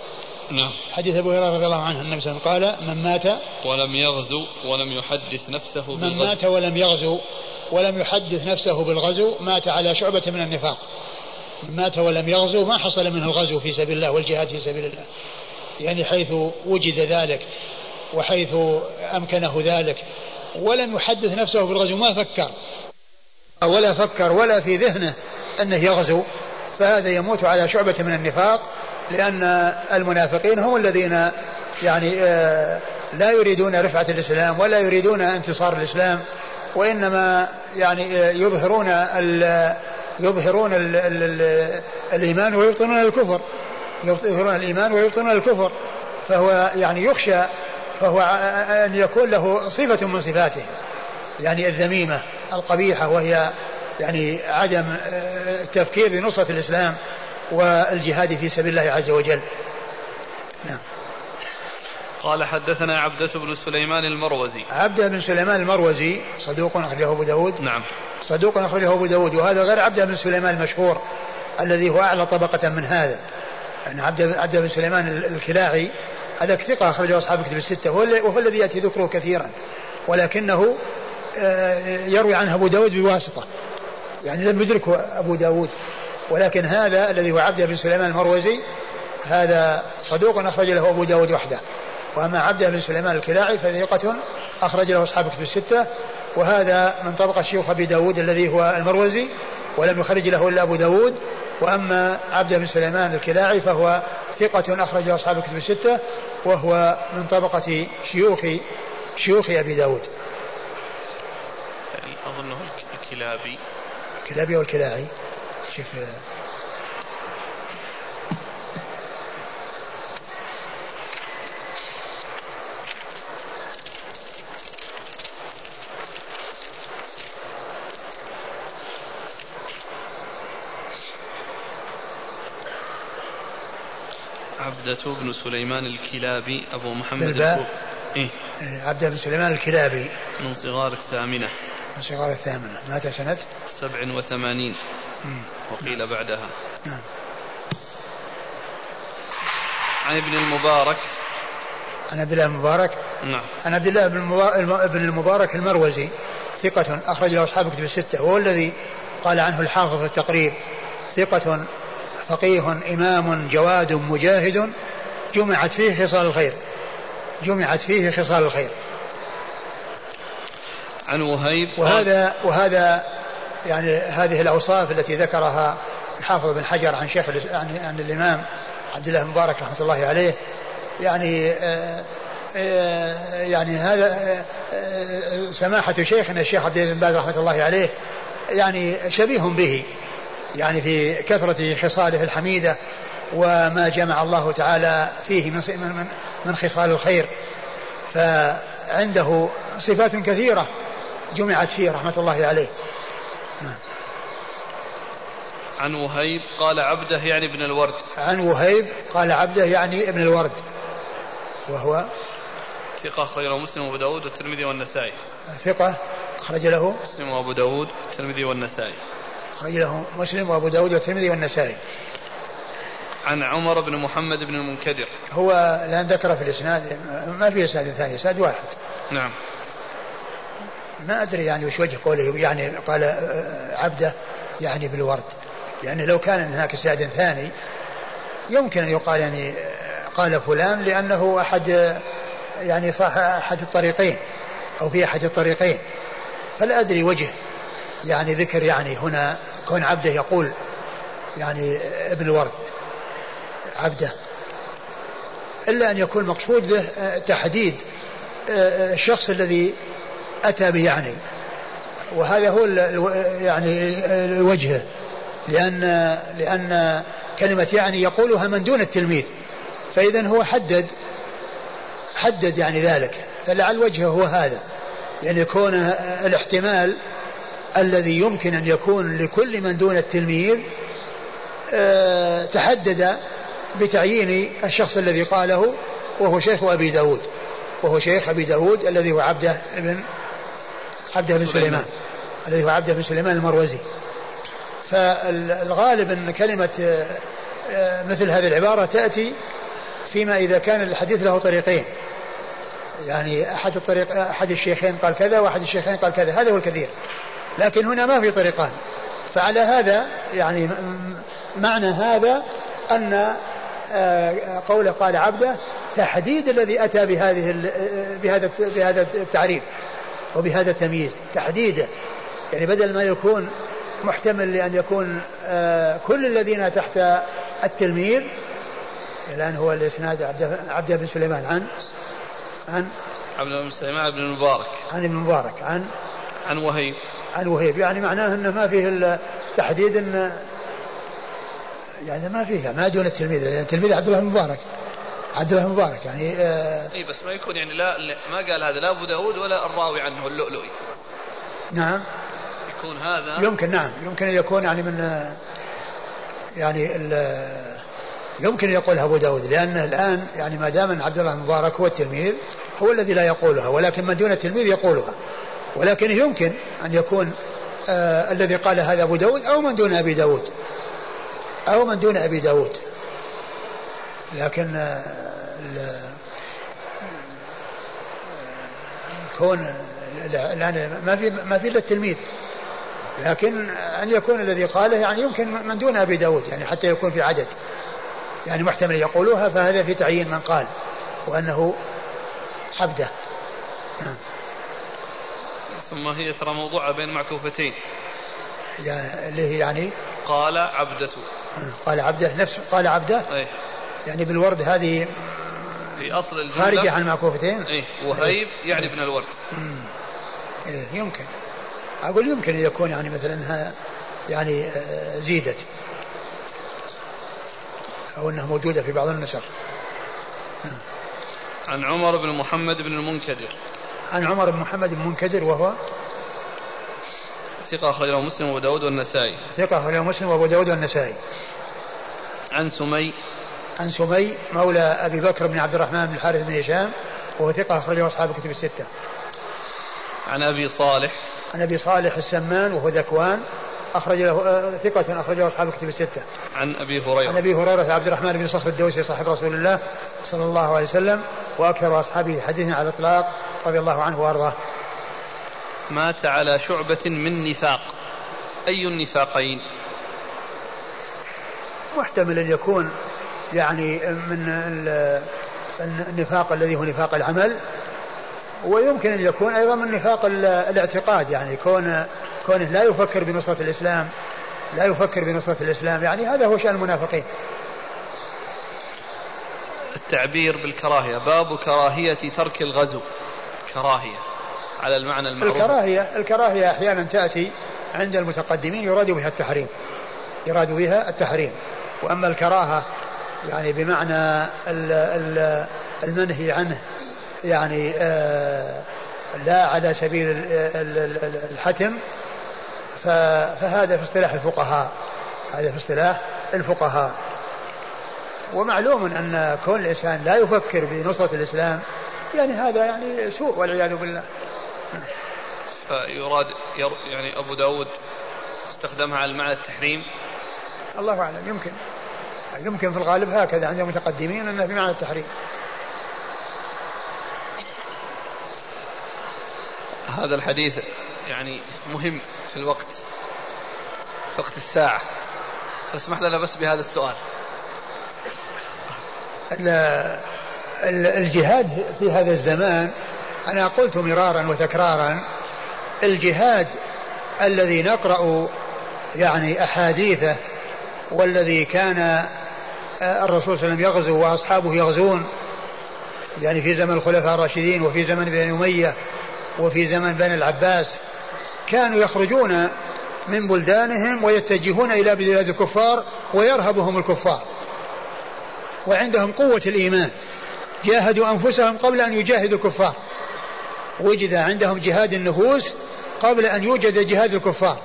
نعم. حديث أبو هريرة رضي الله عنه النبي صلى الله عليه وسلم قال من مات ولم يغزو ولم يحدث نفسه بالغزو. من مات ولم يغزو ولم يحدث نفسه بالغزو مات على شعبة من النفاق. من مات ولم يغزو ما حصل منه الغزو في سبيل الله والجهاد في سبيل الله. يعني حيث وجد ذلك وحيث أمكنه ذلك ولم يحدث نفسه بالغزو ما فكر. ولا فكر ولا في ذهنه أنه يغزو فهذا يموت على شعبة من النفاق لأن المنافقين هم الذين يعني آه، لا يريدون رفعة الإسلام ولا يريدون انتصار الإسلام وإنما يعني آه، يظهرون يظهرون ال ال الإيمان ويبطنون الكفر. يظهرون الإيمان ويبطنون الكفر. فهو يعني يخشى فهو أن يكون له صفة من صفاته. يعني الذميمة القبيحة وهي يعني عدم آه، التفكير بنصرة الإسلام. والجهاد في سبيل الله عز وجل. نعم. قال حدثنا عبدة بن سليمان المروزي. عبدة بن سليمان المروزي صدوق أخرجه أبو داود. نعم. صدوق أخرجه أبو داود. وهذا غير عبدة بن سليمان المشهور الذي هو أعلى طبقة من هذا. يعني عبد عبد بن سليمان الكلاعي هذا ثقة أخرجه أصحاب كتب الستة. وهو الذي يأتي ذكره كثيرا. ولكنه آه، يروي عنه أبو داود بواسطة. يعني لم يدركه أبو داود. ولكن هذا الذي هو عبد بن سليمان المروزي هذا صدوق أخرج له أبو داود وحده. وأما عبد بن سليمان الكلاعي فثقة أخرج له أصحاب كتب الستة. وهذا من طبقة شيوخ أبي داود الذي هو المروزي ولم يخرج له إلا أبو داود. وأما عبد بن سليمان الكلاعي فهو ثقة أخرج أصحاب الكتب الستة وهو من طبقة شيوخ شيوخ أبي داود. يعني أظنه الكلابي. الكلابي والكلاعي. شوف عبدة بن سليمان الكلابي أبو محمد بالباء؟ إيه؟, إيه، عبدة بن سليمان الكلابي. من صغار الثامنة. من صغار الثامنة. مات سنة؟ سبع وثمانين. وقيل بعدها. نعم. عن ابن المبارك. عن عبد الله المبارك نعم. عن عبد الله بن المبارك المروزي ثقة أخرج له أصحاب كتب الستة وهو الذي قال عنه الحافظ التقريب ثقة فقيه إمام جواد مجاهد جمعت فيه خصال الخير. جمعت فيه خصال الخير. عن وهيب وهذا وهذا يعني هذه الأوصاف التي ذكرها الحافظ بن حجر عن شيخ عن, عن الإمام عبد الله المبارك رحمة الله عليه يعني آه، آه، يعني هذا آه، سماحة شيخنا الشيخ عبد الله بن باز رحمة الله عليه يعني شبيه به يعني في كثرة خصاله الحميدة وما جمع الله تعالى فيه من من من خصال الخير فعنده صفات كثيرة جمعت فيه رحمة الله عليه. عن وهيب قال عبده يعني ابن الورد. عن وهيب قال عبده يعني ابن الورد. وهو ثقة أخرج له مسلم وأبو داود والترمذي والنسائي. ثقة أخرج له مسلم وأبو داود والترمذي والنسائي. أخرج له مسلم وأبو داود والترمذي والنسائي. عن عمر بن محمد بن المنكدر. هو الآن ذكر في الإسناد ما في إسناد ثاني إسناد واحد. نعم. ما أدري يعني وش وجه قوله يعني قال آه، عبده يعني بالورد. لأن لو كان هناك إسناد ثاني يمكن أن يقال يعني آه، قال فلان لأنه أحد يعني صح أحد الطريقين أو في أحد الطريقين. فلا أدري وجه يعني ذكر يعني هنا كون عبده يقول يعني ابن الورد عبده. إلا أن يكون مقصود به تحديد الشخص الذي أتى به يعني. وهذا هو يعني الوجه. لأن لأن كلمة يعني يقولها من دون التلميذ. فإذا هو حدد حدد يعني ذلك. فلعل وجهه هو هذا. يعني يكون الاحتمال الذي يمكن أن يكون لكل من دون التلميذ آه تحدد بتعيين الشخص الذي قاله وهو شيخ أبي داود. وهو شيخ أبي داود الذي هو عبده بن عبده بن سليمان. الذي هو عبده بن سليمان المروزي. فالغالب أن كلمة آه مثل هذه العبارة تأتي فيما إذا كان الحديث له طريقين. يعني أحد الطريق أحد الشيخين قال كذا وأحد الشيخين قال كذا هذا هو الكثير. لكن هنا ما في طريقان. فعلى هذا يعني معنى هذا أن آه، قوله قال عبده تحديد الذي أتى بهذه بهذا بهذا التعريف وبهذا التمييز. تحديده يعني بدل ما يكون محتمل لأن يكون آه، كل الذين تحت التلميذ الآن هو الإسناد عبد بن سليمان عن عن؟ عبد بن سليمان بن المبارك. عن ابن المبارك عن؟ عن وهيب. عن وهيب يعني معناه إنه ما فيه تحديد إن يعني ما فيه ما دون التلميذ لأن التلميذ عبد الله المبارك عبد الله المبارك يعني آه اي بس ما يكون يعني لا ما قال هذا لا أبو داود ولا الراوي عنه اللؤلؤي. نعم. يكون هذا؟ يمكن نعم. يمكن أن يكون يعني من يعني يمكن يقولها أبو داود لأن الآن يعني ما دام عبد الله المبارك هو التلميذ هو الذي لا يقولها ولكن من دون التلميذ يقولها. ولكن يمكن أن يكون آه الذي قال هذا أبو داود أو من دون أبي داود. أو من دون أبي داود. لكن آه كون الآن ما في ما في إلا التلميذ. لكن أن يكون الذي قاله يعني يمكن من دون أبي داود يعني حتى يكون في عدد. يعني محتمل يقولوها فهذا في تعيين من قال وأنه عبده. نعم. ثم هي ترى موضوعة بين معكوفتين. يعني اللي هي يعني قال عبدة. قال عبده نفس قال عبده. أي. يعني بالورد هذه في أصل الجملة. خارجة عن المعكوفتين أي وهيب يعني ابن الورد. إيه يمكن. أقول يمكن أن يكون يعني مثلا انها يعني آه، زيدت أو أنها موجودة في بعض النسخ. عن عمر بن محمد بن المنكدر. عن عمر بن محمد بن منكدر وهو ثقة أخرجه مسلم وأبو داود والنسائي. ثقة أخرجه مسلم وأبو داود والنسائي. عن سمي. عن سمي مولى أبي بكر بن عبد الرحمن بن الحارث بن هشام وهو ثقة أخرجه أصحاب الكتب الستة. عن أبي صالح. عن أبي صالح السمان وهو ذكوان أخرج له آه، ثقة أخرجه أصحاب الكتب الستة. عن أبي هريرة. عن أبي هريرة عبد الرحمن بن صخر الدوسي صاحب رسول الله صلى الله عليه وسلم وأكثر أصحابه حديثا على الإطلاق رضي الله عنه وأرضاه. مات على شعبة من نفاق. أي النفاقين؟ محتمل أن يكون يعني من النفاق الذي هو نفاق العمل ويمكن أن يكون أيضا من نفاق الاعتقاد يعني كون كونه لا يفكر بنصرة الإسلام لا يفكر بنصرة الإسلام يعني هذا هو شأن المنافقين. التعبير بالكراهية. باب كراهية ترك الغزو. كراهية على المعنى المعروف. الكراهية الكراهية أحيانا تأتي عند المتقدمين يراد بها التحريم. يراد بها التحريم. وأما الكراهة يعني بمعنى المنهي عنه يعني آه، لا على سبيل الحتم. فهذا في اصطلاح الفقهاء. هذا في اصطلاح الفقهاء. ومعلوم أن كل إنسان لا يفكر بنصرة الإسلام. يعني هذا يعني سوء والعياذ بالله. فيراد يعني أبو داود استخدمها على المعنى التحريم؟ الله أعلم. يمكن. يمكن في الغالب هكذا عند المتقدمين أنه بمعنى التحريم. هذا الحديث يعني مهم في الوقت وقت الساعة. فاسمح لنا بس بهذا السؤال. الجهاد في هذا الزمان أنا قلت مرارا وتكرارا الجهاد الذي نقرأ يعني أحاديثه والذي كان الرسول صلى الله عليه وسلم يغزو وأصحابه يغزون يعني في زمن الخلفاء الراشدين وفي زمن بني أمية وفي زمن بني العباس كانوا يخرجون من بلدانهم ويتجهون إلى بلاد الكفار ويرهبهم الكفار. وعندهم قوة الإيمان. جاهدوا أنفسهم قبل أن يجاهدوا الكفار. وجد عندهم جهاد النفوس قبل أن يوجد جهاد الكفار.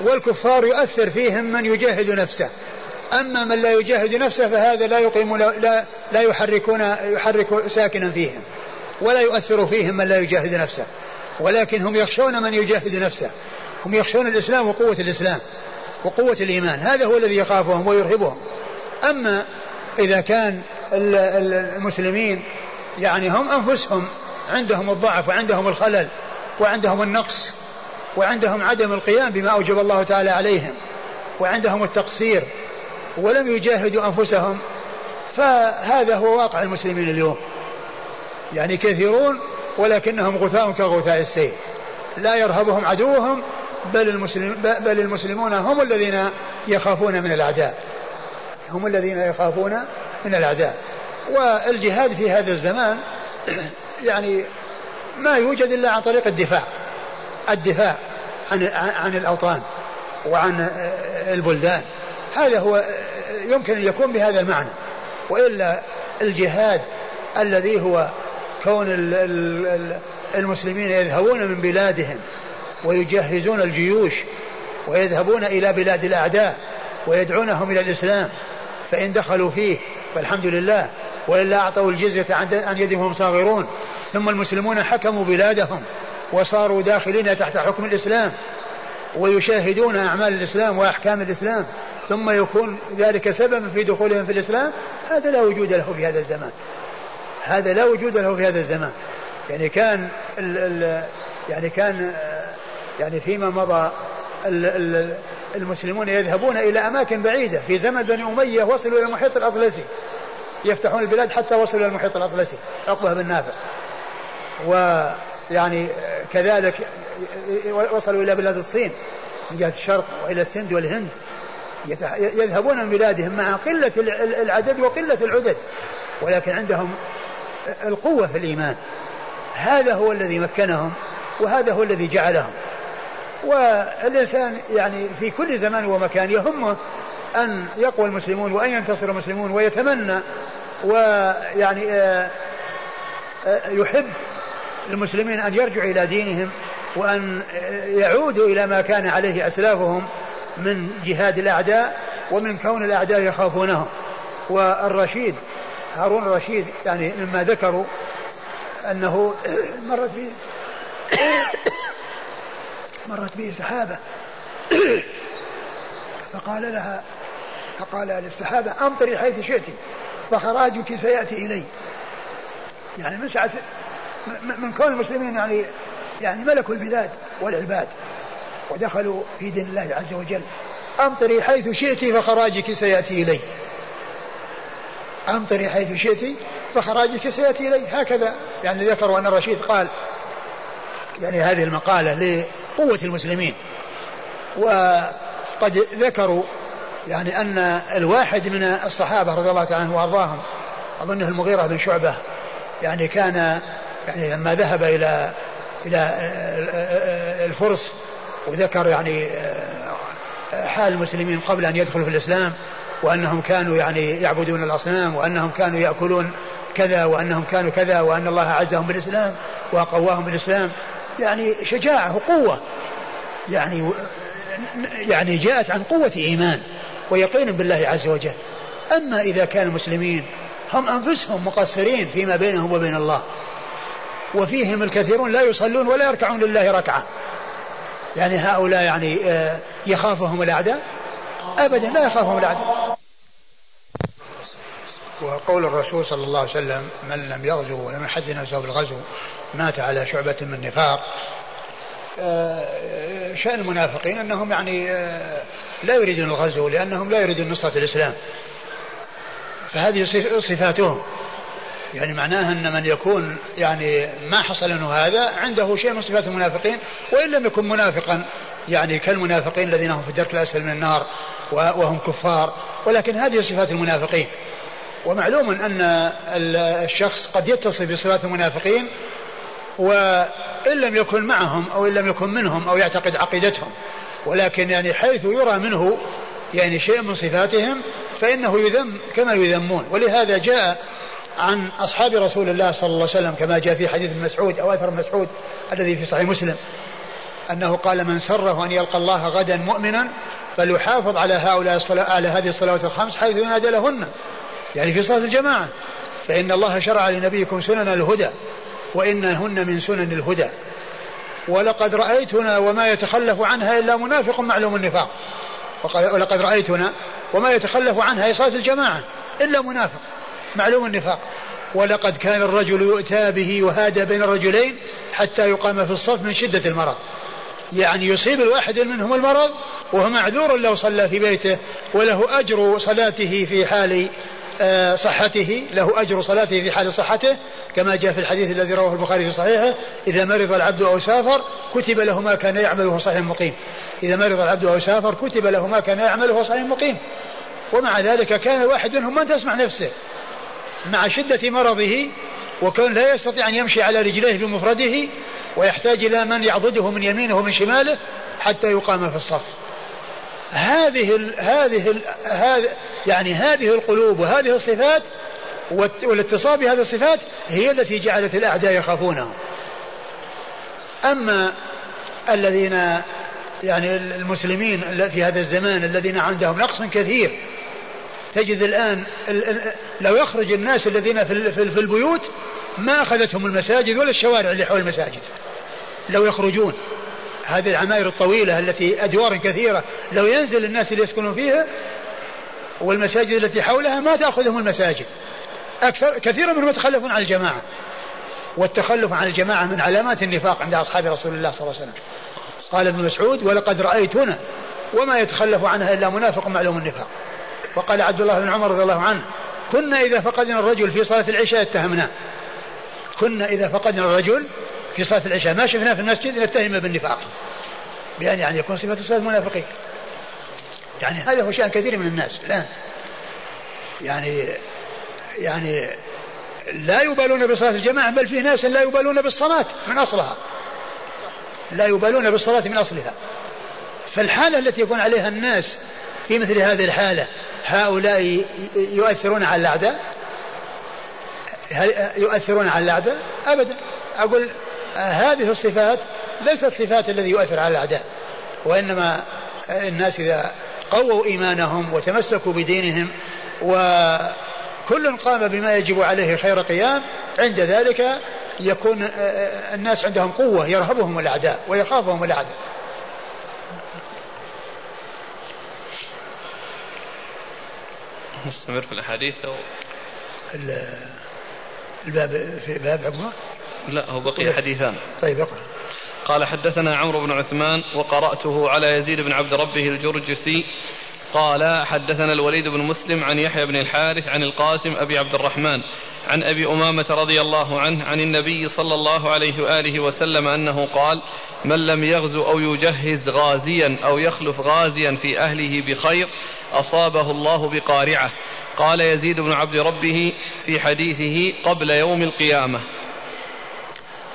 والكفار يؤثر فيهم من يجاهد نفسه. أما من لا يجاهد نفسه فهذا لا يقيم لا, لا يحركون يحرك ساكنا فيهم. ولا يؤثر فيهم من لا يجاهد نفسه. ولكن هم يخشون من يجاهد نفسه. هم يخشون الإسلام وقوة الإسلام وقوة الإيمان. هذا هو الذي يخافهم ويرهبهم. أما إذا كان المسلمين يعني هم أنفسهم عندهم الضعف وعندهم الخلل وعندهم النقص وعندهم عدم القيام بما أوجب الله تعالى عليهم وعندهم التقصير ولم يجاهدوا أنفسهم فهذا هو واقع المسلمين اليوم. يعني كثيرون ولكنهم غثاء كغثاء السيل. لا يرهبهم عدوهم بل, المسلم بل المسلمون هم الذين يخافون من الأعداء. هم الذين يخافون من الأعداء. والجهاد في هذا الزمان يعني ما يوجد إلا عن طريق الدفاع. الدفاع عن عن الأوطان وعن البلدان. هذا هو يمكن أن يكون بهذا المعنى. وإلا الجهاد الذي هو كون المسلمين يذهبون من بلادهم ويجهزون الجيوش ويذهبون إلى بلاد الأعداء ويدعونهم إلى الإسلام فإن دخلوا فيه فالحمد لله وإلا أعطوا الجزية عن يدهم صاغرون. ثم المسلمون حكموا بلادهم وصاروا داخلين تحت حكم الإسلام ويشاهدون أعمال الإسلام وأحكام الإسلام. ثم يكون ذلك سببا في دخولهم في الإسلام هذا لا وجود له في هذا الزمان. هذا لا وجود له في هذا الزمان. يعني كان ال ال يعني كان يعني فيما مضى ال المسلمون يذهبون إلى أماكن بعيدة. في زمن بني أمية وصلوا إلى المحيط الأطلسي. يفتحون البلاد حتى وصلوا إلى المحيط الأطلسي. عقبة بن نافع. ويعني كذلك وصلوا إلى بلاد الصين. من جهة الشرق وإلى السند والهند. يذهبون من بلادهم مع قلة العدد وقلة العدد. ولكن عندهم القوة في الإيمان. هذا هو الذي مكنهم وهذا هو الذي جعلهم. والإنسان يعني في كل زمان ومكان يهمه أن يقوى المسلمون وأن ينتصر المسلمون ويتمنى ويعني آه، آه، يحب المسلمين أن يرجعوا إلى دينهم وأن يعودوا إلى ما كان عليه أسلافهم من جهاد الأعداء ومن كون الأعداء يخافونهم. والرشيد هارون الرشيد يعني مما ذكروا أنه مرت به مرت به سحابة. فقال لها فقال للسحابة أمطري حيث شئت فخراجك سيأتي إلي. يعني من سعة من كون المسلمين يعني يعني ملكوا البلاد والعباد ودخلوا في دين الله عز وجل. أمطري حيث شئت فخراجك سيأتي إلي. أمطري حيث شئت فخراجك سيأتي إلي هكذا يعني ذكروا أن الرشيد قال يعني هذه المقالة لقوة المسلمين. وقد ذكروا يعني أن الواحد من الصحابة رضي الله تعالى عنه وأرضاهم أظنه المغيرة بن شعبة يعني كان يعني لما ذهب إلى إلى الفرس وذكر يعني حال المسلمين قبل أن يدخلوا في الإسلام وأنهم كانوا يعني يعبدون الأصنام وأنهم كانوا يأكلون كذا وأنهم كانوا كذا وأن الله أعزهم بالإسلام وقواهم بالإسلام. يعني شجاعة وقوة. يعني يعني جاءت عن قوة إيمان ويقين بالله عز وجل. أما إذا كان المسلمين هم أنفسهم مقصرين فيما بينهم وبين الله وفيهم الكثيرون لا يصلون ولا يركعون لله ركعة. يعني هؤلاء يعني آه، يخافهم الأعداء. أبدا لا يخافهم الأعداء وقول الرسول صلى الله عليه وسلم من لم يغزو ولم يحد نفسه بالغزو مات على شعبة من نفاق. آه، شأن المنافقين أنهم يعني آه، لا يريدون الغزو لأنهم لا يريدون نصرة الإسلام. فهذه صفاتهم. يعني معناها أن من يكون يعني ما حصل له هذا عنده شيء من صفات المنافقين وإن لم يكن منافقا يعني كالمنافقين الذين هم في الدرك الأسفل من النار وهم كفار ولكن هذه صفات المنافقين. ومعلوم أن الشخص قد يتصف بصفات المنافقين وإن لم يكن معهم أو إن لم يكن منهم أو يعتقد عقيدتهم ولكن يعني حيث يرى منه يعني شيء من صفاتهم فإنه يذم كما يذمون. ولهذا جاء عن أصحاب رسول الله صلى الله عليه وسلم كما جاء في حديث مسعود أو أثر مسعود الذي في صحيح مسلم أنه قال من سره أن يلقى الله غدا مؤمنا فليحافظ على هؤلاء الصلاة على هذه الصلوات الخمس حيث ينادى لهن يعني في صلاة الجماعة فإن الله شرع لنبيكم سنن الهدى وإنهن من سنن الهدى. ولقد رأيتنا وما يتخلف عنها إلا منافق معلوم النفاق. ولقد رأيتنا وما يتخلف عنها صلاة الجماعة إلا منافق. معلوم النفاق. ولقد كان الرجل يؤتى به وهذا بين الرجلين حتى يقام في الصف من شدة المرض. يعني يصيب الواحد منهم المرض وهو معذور لو صلى في بيته وله أجر صلاته في حال آه، صحته له أجر صلاته في حال صحته كما جاء في الحديث الذي رواه البخاري في صحيحه إذا مرض العبد أو سافر كتب له ما كان يعمله صحيح مقيم. إذا مرض العبد أو سافر كتب له ما كان يعمله صحيح مقيم. ومع ذلك كان واحد منهم من تسمع نفسه. مع شدة مرضه وكان لا يستطيع أن يمشي على رجليه بمفرده ويحتاج إلى من يعضده من يمينه ومن شماله حتى يقام في الصف. هذه ال هذه ال هذه يعني هذه القلوب وهذه الصفات والاتصال بهذه الصفات هي التي جعلت الأعداء يخافونه أما الذين يعني المسلمين في هذا الزمان الذين عندهم نقص كثير تجد الآن لو يخرج الناس الذين في البيوت ما أخذتهم المساجد ولا الشوارع اللي حول المساجد. لو يخرجون. هذه العماير الطويلة التي أدوار كثيرة. لو ينزل الناس اللي يسكنون فيها والمساجد التي حولها ما تأخذهم المساجد. أكثر كثير منهم يتخلفون عن الجماعة. والتخلف عن الجماعة من علامات النفاق عند أصحاب رسول الله صلى الله عليه وسلم. قال ابن مسعود ولقد رأيتنا. وما يتخلف عنها إلا منافق معلوم النفاق. وقال عبد الله بن عمر رضي الله عنه كنا إذا فقدنا الرجل في صلاة العشاء اتهمناه. كنا إذا فقدنا الرجل في صلاة العشاء ما شفناه في المسجد نتهم بالنفاق. بأن يعني يكون صفة صلاة المنافقين. يعني هذا هو شأن كثير من الناس الآن. يعني يعني لا يبالون بصلاة الجماعة بل في ناس لا يبالون بالصلاة من أصلها. لا يبالون بالصلاة من أصلها. فالحالة التي يكون عليها الناس في مثل هذه الحالة هؤلاء يؤثرون على الأعداء؟ يؤثرون على الأعداء؟ أبدا. أقول هذه الصفات ليست صفات الذي يؤثر على الأعداء وإنما الناس إذا قووا إيمانهم وتمسكوا بدينهم وكل قام بما يجب عليه خير قيام عند ذلك يكون الناس عندهم قوة يرهبهم الأعداء ويخافهم الأعداء. نستمر في الأحاديث أو الباب في باب عمرة؟ لا هو بقي حديثان. طيب اقرأ. قال حدثنا عمرو بن عثمان وقرأته على يزيد بن عبد ربه الجرجسي قال حدثنا الوليد بن مسلم عن يحيى بن الحارث عن القاسم أبي عبد الرحمن عن أبي أمامة رضي الله عنه عن النبي صلى الله عليه وآله وسلم أنه قال من لم يغزو أو يجهز غازيا أو يخلف غازيا في أهله بخير أصابه الله بقارعة. قال يزيد بن عبد ربه في حديثه قبل يوم القيامة.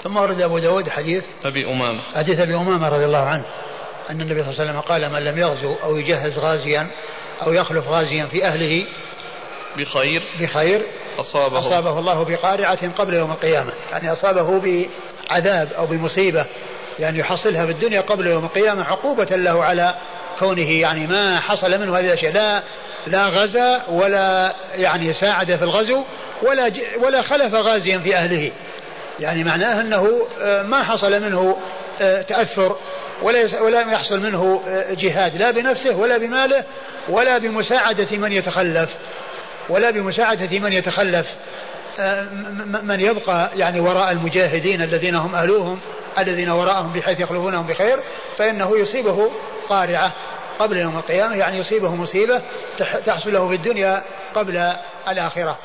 ثم ورد أبو داود حديث أبي أمامة. حديث أبي أمامة رضي الله عنه. أن النبي صلى الله عليه وسلم قال من لم يغزو أو يجهز غازيا أو يخلف غازيا في أهله بخير بخير أصابه, أصابه الله بقارعة قبل يوم القيامة. يعني أصابه بعذاب أو بمصيبة يعني يحصلها في الدنيا قبل يوم القيامة عقوبة له على كونه يعني ما حصل منه هذه الأشياء. لا لا غزا ولا يعني ساعد في الغزو ولا ولا خلف غازيا في أهله. يعني معناه أنه آه، ما حصل منه آه، تأثر ولا ولا يحصل منه آه، جهاد لا بنفسه ولا بماله ولا بمساعدة من يتخلف. ولا بمساعدة من يتخلف. من يبقى يعني وراء المجاهدين الذين هم أهلوهم الذين وراءهم بحيث يخلفونهم بخير فإنه يصيبه قارعة قبل يوم القيامة يعني يصيبه مصيبة تحصل له في الدنيا قبل الآخرة.